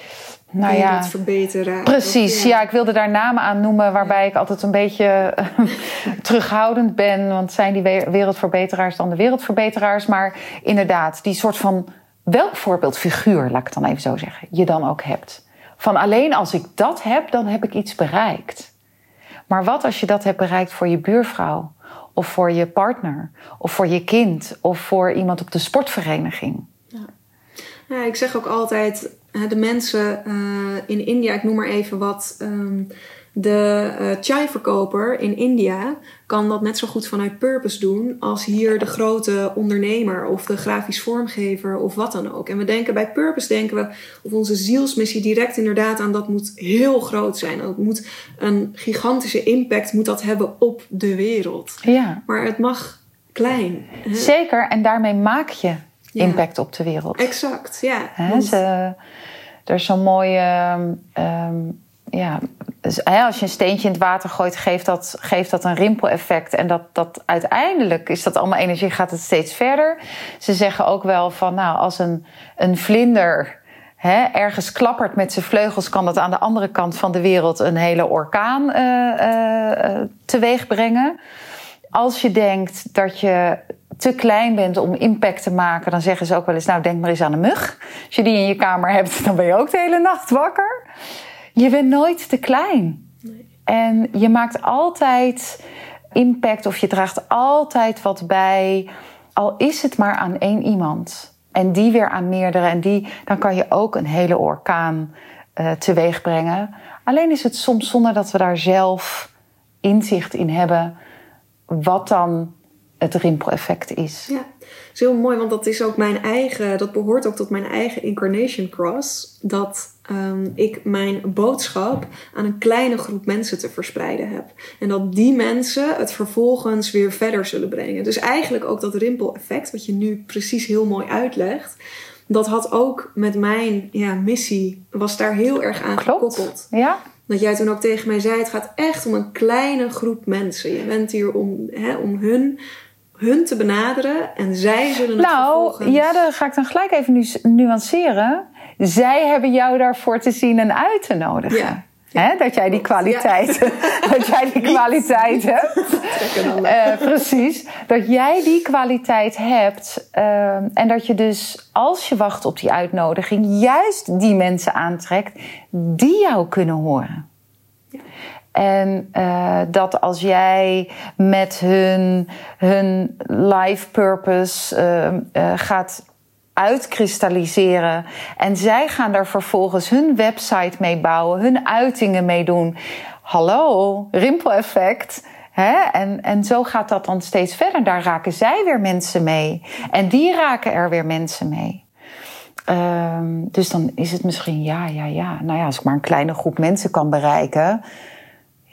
nou ja, verbeteren. Precies, Of, ja. ik wilde daar namen aan noemen waarbij ik altijd een beetje terughoudend ben. Want zijn die we- wereldverbeteraars dan de wereldverbeteraars? Maar inderdaad, die soort van welk voorbeeldfiguur, laat ik het dan even zo zeggen, je dan ook hebt. Van alleen als ik dat heb, dan heb ik iets bereikt. Maar wat als je dat hebt bereikt voor je buurvrouw, of voor je partner, of voor je kind, of voor iemand op de sportvereniging? Ja, ik zeg ook altijd, de mensen eh, in India, ik noem maar even wat, ehm, de eh, chai-verkoper in India kan dat net zo goed vanuit purpose doen als hier de grote ondernemer of de grafisch vormgever of wat dan ook. En we denken bij purpose denken we of onze zielsmissie direct inderdaad aan dat moet heel groot zijn. Dat moet een gigantische impact moet dat hebben op de wereld. Ja, Maar het mag klein. hè? zeker. En daarmee maak je Ja. impact op de wereld. Exact, ja. Ze, er is zo'n mooie. ehm, ehm, ja, dus, als je een steentje in het water gooit, geeft dat, geeft dat een rimpeleffect. En dat, dat uiteindelijk is dat allemaal energie, gaat het steeds verder. Ze zeggen ook wel van, nou, als een, een vlinder hè, ergens klappert met zijn vleugels, kan dat aan de andere kant van de wereld een hele orkaan eh, teweeg brengen. Als je denkt dat je te klein bent om impact te maken, dan zeggen ze ook wel eens: Nou, denk maar eens aan een mug. Als je die in je kamer hebt, dan ben je ook de hele nacht wakker. Je bent nooit te klein. En je maakt altijd impact of je draagt altijd wat bij, al is het maar aan één iemand. En die weer aan meerdere. En die, dan kan je ook een hele orkaan eh teweeg brengen. Alleen is het soms zonder dat we daar zelf inzicht in hebben wat dan het rimpeleffect is. Ja, dat is heel mooi, want dat is ook mijn eigen, dat behoort ook tot mijn eigen incarnation cross. Dat ehm, ik mijn boodschap aan een kleine groep mensen te verspreiden heb. En dat die mensen het vervolgens weer verder zullen brengen. Dus eigenlijk ook dat rimpeleffect, wat je nu precies heel mooi uitlegt. Dat had ook met mijn ja, missie, was daar heel erg aan Klopt. gekoppeld. Ja, Dat jij toen ook tegen mij zei: het gaat echt om een kleine groep mensen. Je bent hier om, hè, om hun, hun te benaderen en zij zullen het nou vervolgens... ja, daar ga ik dan gelijk even nu nuanceren. zij hebben jou daarvoor te zien en uit te nodigen. Ja. Dat jij die kwaliteit, dat jij die kwaliteit hebt. Uh, precies. Dat jij die kwaliteit hebt. Uh, en dat je dus, als je wacht op die uitnodiging, juist die mensen aantrekt die jou kunnen horen. Ja. En uh, dat als jij met hun, hun life purpose gaat uitkristalliseren. En zij gaan daar vervolgens hun website mee bouwen, hun uitingen mee doen. Hallo, rimpeleffect. Hè? En, en zo gaat dat dan steeds verder. Daar raken zij weer mensen mee. En die raken er weer mensen mee. Um, dus dan is het misschien, ja, ja, ja. Nou ja, als ik maar een kleine groep mensen kan bereiken.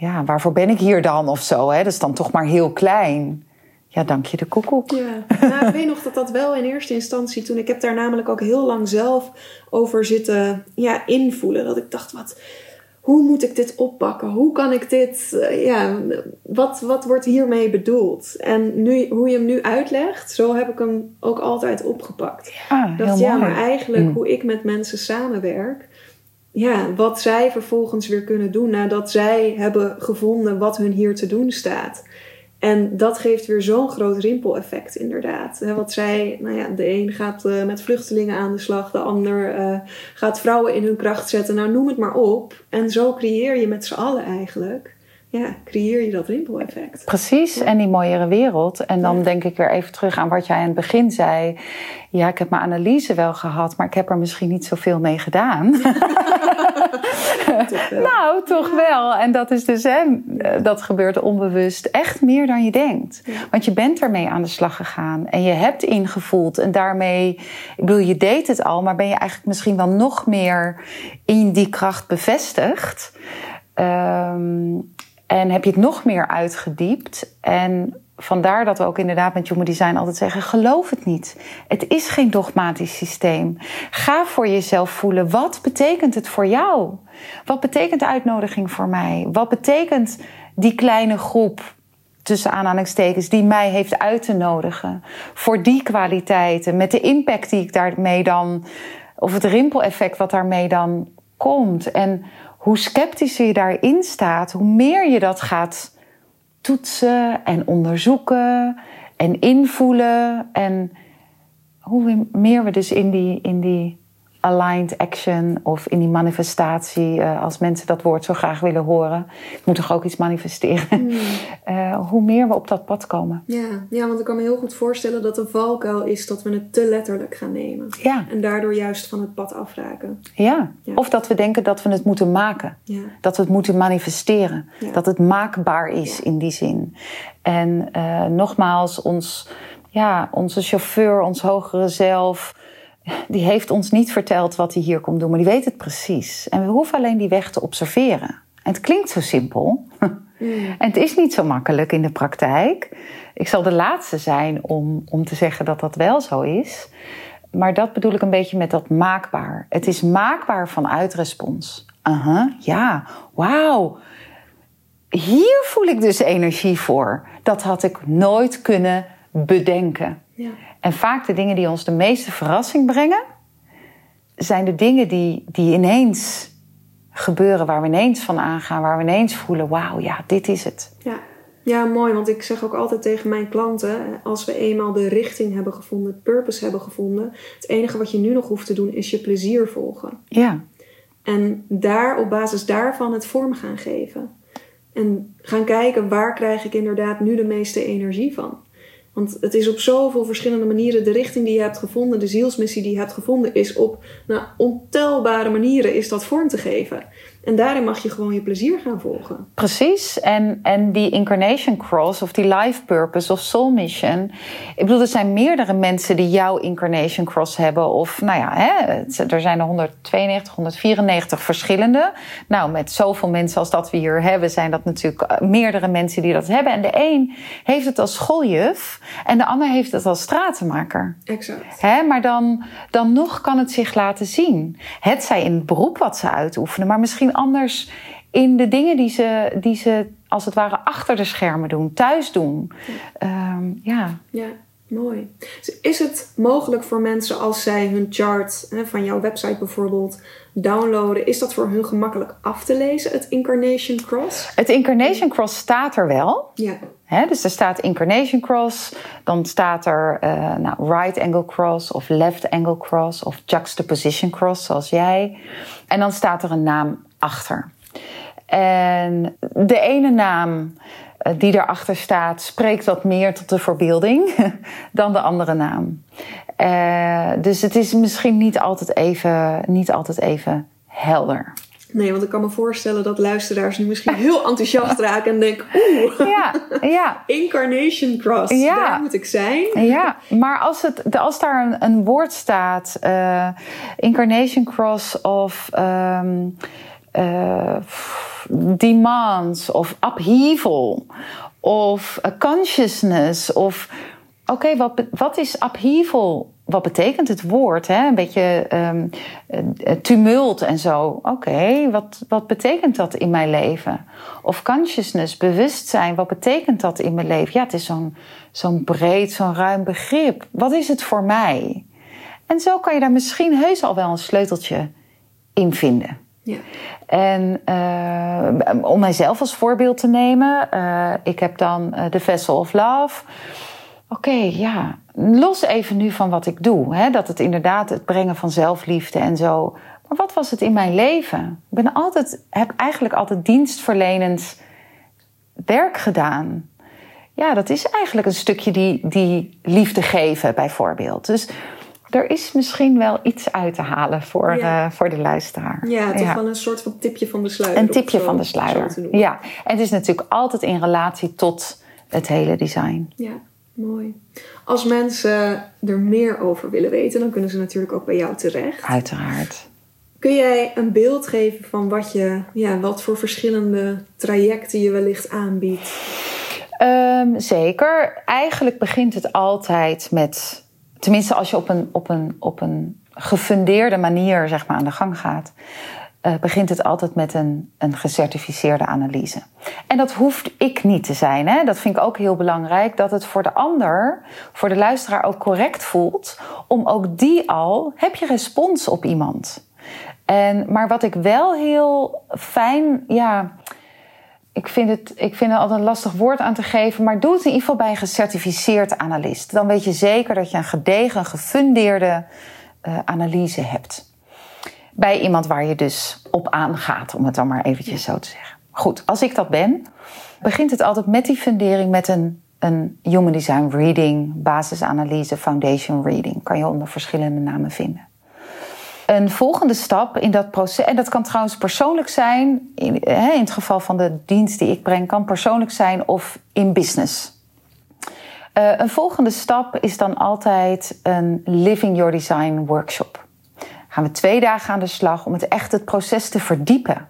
Ja, waarvoor ben ik hier dan of zo? Hè? Dat is dan toch maar heel klein. Ja, dank je de koekoek. Ja, nou, ik weet nog dat dat wel in eerste instantie, toen ik heb daar namelijk ook heel lang zelf over zitten ja, invoelen. Dat ik dacht, wat, hoe moet ik dit oppakken? Hoe kan ik dit, uh, ja, wat, wat wordt hiermee bedoeld? En nu, hoe je hem nu uitlegt, zo heb ik hem ook altijd opgepakt. Ja, dat, ja, maar eigenlijk mm. hoe ik met mensen samenwerk, ja, wat zij vervolgens weer kunnen doen nadat zij hebben gevonden wat hun hier te doen staat. En dat geeft weer zo'n groot rimpeleffect, inderdaad. Wat zij, nou ja, de een gaat uh, met vluchtelingen aan de slag, de ander uh, gaat vrouwen in hun kracht zetten. Nou, noem het maar op. En zo creëer je met z'n allen eigenlijk ja, creëer je dat rimpeleffect. Precies, en die mooiere wereld. En dan denk ik weer even terug aan wat jij aan het begin zei. Ja, ik heb mijn analyse wel gehad, maar ik heb er misschien niet zoveel mee gedaan. toch nou, toch wel. En dat is dus, hè, dat gebeurt onbewust echt meer dan je denkt. Want je bent ermee aan de slag gegaan en je hebt ingevoeld. En daarmee, ik bedoel, je deed het al, maar ben je eigenlijk misschien wel nog meer in die kracht bevestigd. Um, en heb je het nog meer uitgediept. En vandaar dat we ook inderdaad met Human Design altijd zeggen: geloof het niet. Het is geen dogmatisch systeem. Ga voor jezelf voelen. Wat betekent het voor jou? Wat betekent uitnodiging voor mij? Wat betekent die kleine groep? Tussen aanhalingstekens, die mij heeft uit te nodigen. Voor die kwaliteiten, met de impact die ik daarmee dan. of het rimpeleffect wat daarmee dan komt. En hoe sceptischer je daarin staat, hoe meer je dat gaat toetsen en onderzoeken en invoelen. En hoe meer we dus in die, in die aligned action of in die manifestatie, uh, als mensen dat woord zo graag willen horen. Ik moet toch ook iets manifesteren. Hmm. Uh, hoe meer we op dat pad komen. Ja, ja, want ik kan me heel goed voorstellen dat een valkuil is dat we het te letterlijk gaan nemen. Ja. En daardoor juist van het pad afraken. Ja. ja. Of dat we denken dat we het moeten maken. Ja. Dat we het moeten manifesteren. Dat het maakbaar is in die zin. En uh, nogmaals, ons, ja, onze chauffeur, ons hogere zelf die heeft ons niet verteld wat hij hier komt doen, maar die weet het precies. En we hoeven alleen die weg te observeren. En het klinkt zo simpel. Mm. En het is niet zo makkelijk in de praktijk. Ik zal de laatste zijn om, om te zeggen dat dat wel zo is. Maar dat bedoel ik een beetje met dat maakbaar. Het is maakbaar vanuit respons. Aha, ja, wauw. Hier voel ik dus energie voor. Dat had ik nooit kunnen bedenken. Ja. En vaak de dingen die ons de meeste verrassing brengen, zijn de dingen die, die ineens gebeuren, waar we ineens van aangaan, waar we ineens voelen: wauw, ja, dit is het. Ja. ja, mooi, want ik zeg ook altijd tegen mijn klanten: als we eenmaal de richting hebben gevonden, het purpose hebben gevonden, het enige wat je nu nog hoeft te doen is je plezier volgen. Ja. En daar op basis daarvan het vorm gaan geven. En gaan kijken waar krijg ik inderdaad nu de meeste energie van. Want het is op zoveel verschillende manieren de richting die je hebt gevonden, de zielsmissie die je hebt gevonden, is op nou, ontelbare manieren is dat vorm te geven. En daarin mag je gewoon je plezier gaan volgen. Precies. En, en die incarnation cross of die life purpose of soul mission. Ik bedoel, er zijn meerdere mensen die jouw incarnation cross hebben. Of nou ja, hè, er zijn er 192, 194 verschillende. Nou, met zoveel mensen als dat we hier hebben, zijn dat natuurlijk eh, meerdere mensen die dat hebben. En de een heeft het als schooljuf en de ander heeft het als stratenmaker. Exact. Hè, maar dan, dan nog kan het zich laten zien. Het zij in het beroep wat ze uitoefenen, maar misschien anders in de dingen die ze, die ze als het ware achter de schermen doen, thuis doen. Ja. Um, ja. ja. Mooi. Dus is het mogelijk voor mensen als zij hun chart hè, van jouw website bijvoorbeeld downloaden, is dat voor hun gemakkelijk af te lezen, het Incarnation Cross? Het Incarnation Cross staat er wel. Ja. Dus er staat Incarnation Cross, dan staat er uh, nou, Right Angle Cross of Left Angle Cross of Juxtaposition Cross, zoals jij. En dan staat er een naam achter. En de ene naam eh, die erachter staat, spreekt wat meer tot de verbeelding dan de andere naam. Uh, dus het is misschien niet altijd even, niet altijd even helder. Nee, want ik kan me voorstellen dat luisteraars nu misschien heel enthousiast raken en denken: oeh, ja, ja. Incarnation Cross, ja. daar moet ik zijn. Ja, maar als, het, als daar een, een woord staat, uh, Incarnation Cross of. Um, uh, demands of upheaval of consciousness of oké, wat, wat is upheaval? Wat betekent het woord? Hè? Een beetje um, tumult en zo. Oké, wat, wat betekent dat in mijn leven? Of consciousness, bewustzijn, wat betekent dat in mijn leven? Ja, het is zo'n zo'n breed, zo'n ruim begrip. Wat is het voor mij? En zo kan je daar misschien heus al wel een sleuteltje in vinden. Ja. En uh, om mijzelf als voorbeeld te nemen, uh, ik heb dan uh, The Vessel of Love. Oké, ja, los even nu van wat ik doe. Hè? Dat het inderdaad het brengen van zelfliefde en zo. Maar wat was het in mijn leven? Ik ben altijd, heb eigenlijk altijd dienstverlenend werk gedaan. Ja, dat is eigenlijk een stukje die, die liefde geven, bijvoorbeeld. Dus er is misschien wel iets uit te halen voor, ja. uh, voor de luisteraar. Ja, toch ja. wel een soort van tipje van de sluier. Een tipje zo, van de sluier. Ja, en het is natuurlijk altijd in relatie tot het hele design. Ja, mooi. Als mensen er meer over willen weten, dan kunnen ze natuurlijk ook bij jou terecht. Uiteraard. Kun jij een beeld geven van wat, je, ja, wat voor verschillende trajecten je wellicht aanbiedt? Um, zeker. Eigenlijk begint het altijd met tenminste als je op een, op een, op een gefundeerde manier zeg maar, aan de gang gaat, uh, begint het altijd met een, een gecertificeerde analyse. En dat hoeft ik niet te zijn. Hè? Dat vind ik ook heel belangrijk. Dat het voor de ander, voor de luisteraar ook correct voelt. Om ook die al, heb je respons op iemand? En, maar wat ik wel heel fijn, ja, ik vind, het, ik vind het altijd een lastig woord aan te geven, maar doe het in ieder geval bij een gecertificeerd analist. Dan weet je zeker dat je een gedegen, gefundeerde uh, analyse hebt. Bij iemand waar je dus op aangaat, om het dan maar eventjes zo te zeggen. Goed, als ik dat ben, begint het altijd met die fundering met een, een Human Design Reading, basisanalyse, Foundation Reading. Kan je onder verschillende namen vinden een volgende stap in dat proces, en dat kan trouwens persoonlijk zijn, in, in het geval van de dienst die ik breng, kan persoonlijk zijn of in business. Uh, een volgende stap is dan altijd een Living Your Design workshop. Gaan we twee dagen aan de slag om het echt het proces te verdiepen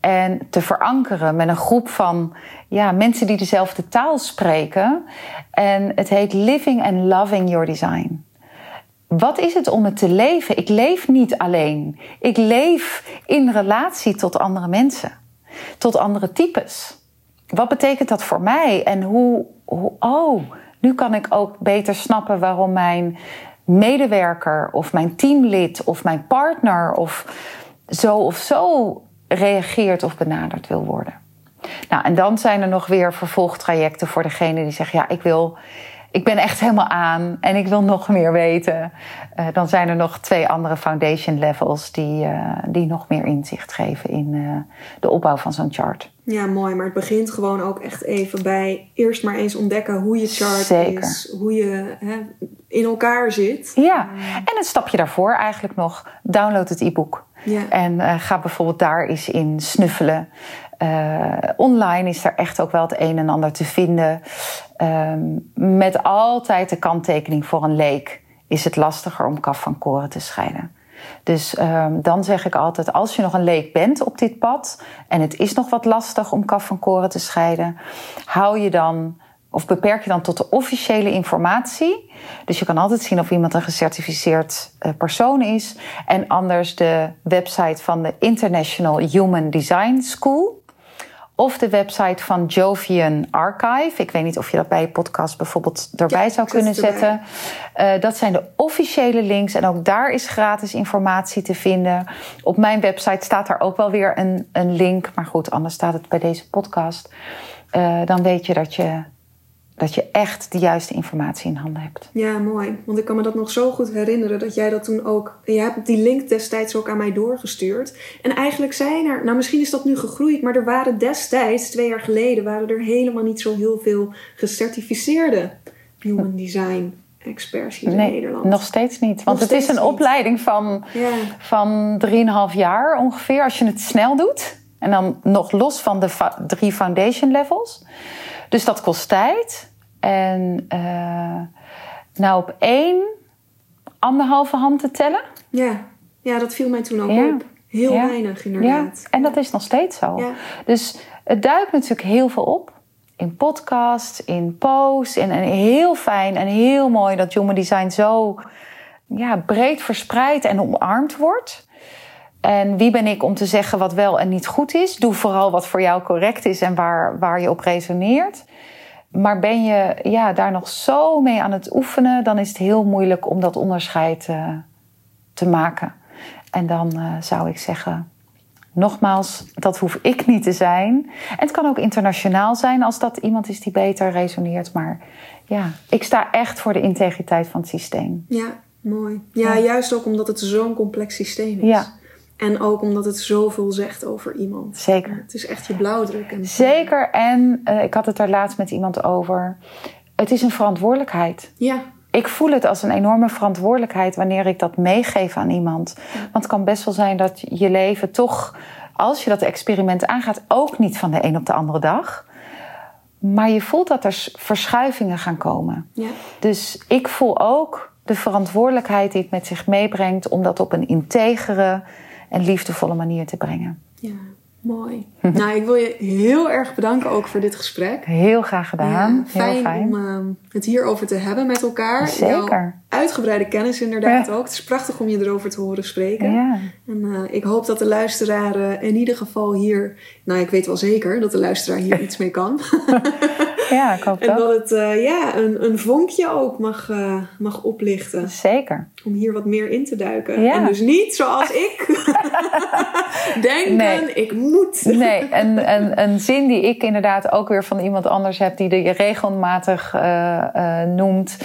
en te verankeren met een groep van ja, mensen die dezelfde taal spreken. En het heet Living and Loving Your Design wat is het om het te leven? Ik leef niet alleen. Ik leef in relatie tot andere mensen, tot andere types. Wat betekent dat voor mij? En hoe, oh, nu kan ik ook beter snappen waarom mijn medewerker of mijn teamlid of mijn partner of zo of zo reageert of benaderd wil worden. Nou, en dan zijn er nog weer vervolgtrajecten voor degene die zeggen: ja, ik wil ik ben echt helemaal aan en ik wil nog meer weten. Uh, dan zijn er nog twee andere foundation levels die, uh, die nog meer inzicht geven in uh, de opbouw van zo'n chart. Ja, mooi. Maar het begint gewoon ook echt even bij eerst maar eens ontdekken hoe je chart Zeker. is. Hoe je hè, in elkaar zit. Ja, en een stapje daarvoor eigenlijk nog. Download het e-book. Ja. En ga bijvoorbeeld daar eens in snuffelen. Uh, online is er echt ook wel het een en ander te vinden. Um, met altijd de kanttekening voor een leek is het lastiger om kaf van koren te scheiden. Dus um, dan zeg ik altijd: als je nog een leek bent op dit pad en het is nog wat lastig om kaf van koren te scheiden, hou je dan of beperk je dan tot de officiële informatie. Dus je kan altijd zien of iemand een gecertificeerd uh, persoon is. En anders de website van de International Human Design School of de website van Jovian Archive. Ik weet niet of je dat bij je podcast bijvoorbeeld erbij zou kunnen zetten. Uh, dat zijn de officiële links en ook daar is gratis informatie te vinden. Op mijn website staat daar ook wel weer een, een link. Maar goed, anders staat het bij deze podcast. Uh, dan weet je dat je dat je echt de juiste informatie in handen hebt. Ja, mooi. Want ik kan me dat nog zo goed herinneren dat jij dat toen ook. Je hebt die link destijds ook aan mij doorgestuurd. En eigenlijk zijn er, nou misschien is dat nu gegroeid, maar er waren destijds, twee jaar geleden, waren er helemaal niet zo heel veel gecertificeerde human design experts hier nee, in Nederland. Nog steeds niet. Want het is een opleiding van, ja. van 3,5 jaar ongeveer als je het snel doet. En dan nog los van de drie foundation levels. Dus dat kost tijd. En uh, nou op één, anderhalve hand te tellen. Ja, ja dat viel mij toen ook op. Heel weinig inderdaad. Ja, en dat is nog steeds zo. Dus het duikt natuurlijk heel veel op. In podcasts, in posts. En, en heel fijn en heel mooi dat Human Design zo ja, breed verspreid en omarmd wordt. En wie ben ik om te zeggen wat wel en niet goed is? Doe vooral wat voor jou correct is en waar, waar je op resoneert. Maar ben je ja, daar nog zo mee aan het oefenen, dan is het heel moeilijk om dat onderscheid uh, te maken. En dan uh, zou ik zeggen, nogmaals, dat hoef ik niet te zijn. En het kan ook internationaal zijn als dat iemand is die beter resoneert. Maar ja, ik sta echt voor de integriteit van het systeem. Ja, mooi. Ja, ja. juist ook omdat het zo'n complex systeem is. Ja. En ook omdat het zoveel zegt over iemand. Zeker. Het is echt je blauwdruk. En Zeker. En uh, ik had het daar laatst met iemand over. Het is een verantwoordelijkheid. Ja. Ik voel het als een enorme verantwoordelijkheid wanneer ik dat meegeef aan iemand. Want het kan best wel zijn dat je leven toch, als je dat experiment aangaat, ook niet van de een op de andere dag. Maar je voelt dat er verschuivingen gaan komen. Ja. Dus ik voel ook de verantwoordelijkheid die het met zich meebrengt om dat op een integere en liefdevolle manier te brengen. Ja, mooi. nou, ik wil je heel erg bedanken ook voor dit gesprek. Heel graag gedaan. Ja, fijn, heel fijn om uh, het hierover te hebben met elkaar. Zeker. uitgebreide kennis inderdaad ook. Het is prachtig om je erover te horen spreken. Ja. En uh, ik hoop dat de luisteraar uh, in ieder geval hier... Nou, ik weet wel zeker dat de luisteraar hier iets mee kan. Ja, ik hoop en dat. het uh, ja, een, een vonkje ook mag, uh, mag oplichten. Zeker. Om hier wat meer in te duiken. Ja. En dus niet zoals ik denken, nee. ik moet. Nee, en, en een zin die ik inderdaad ook weer van iemand anders heb... die je regelmatig uh, noemt.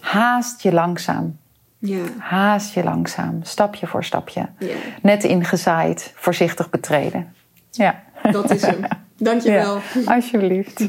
Haast je langzaam. Ja. Haast je langzaam, stapje voor stapje. Ja. Net ingezaaid, voorzichtig betreden. Ja. Dat is hem. Dankjewel. Ja, alsjeblieft.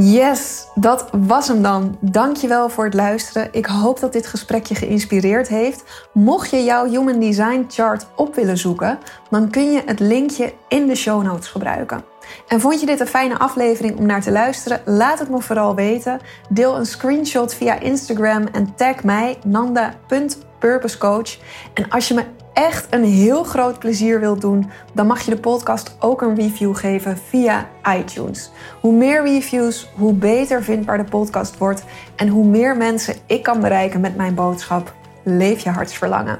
Yes, dat was hem dan. Dankjewel voor het luisteren. Ik hoop dat dit gesprek je geïnspireerd heeft. Mocht je jouw Human Design Chart op willen zoeken, dan kun je het linkje in de show notes gebruiken. En vond je dit een fijne aflevering om naar te luisteren? Laat het me vooral weten. Deel een screenshot via Instagram en tag mij nanda.purposecoach. En als je me echt een heel groot plezier wilt doen, dan mag je de podcast ook een review geven via iTunes. Hoe meer reviews, hoe beter vindbaar de podcast wordt en hoe meer mensen ik kan bereiken met mijn boodschap. Leef je hartsverlangen.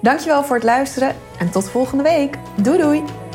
Dankjewel voor het luisteren en tot volgende week. Doei doei!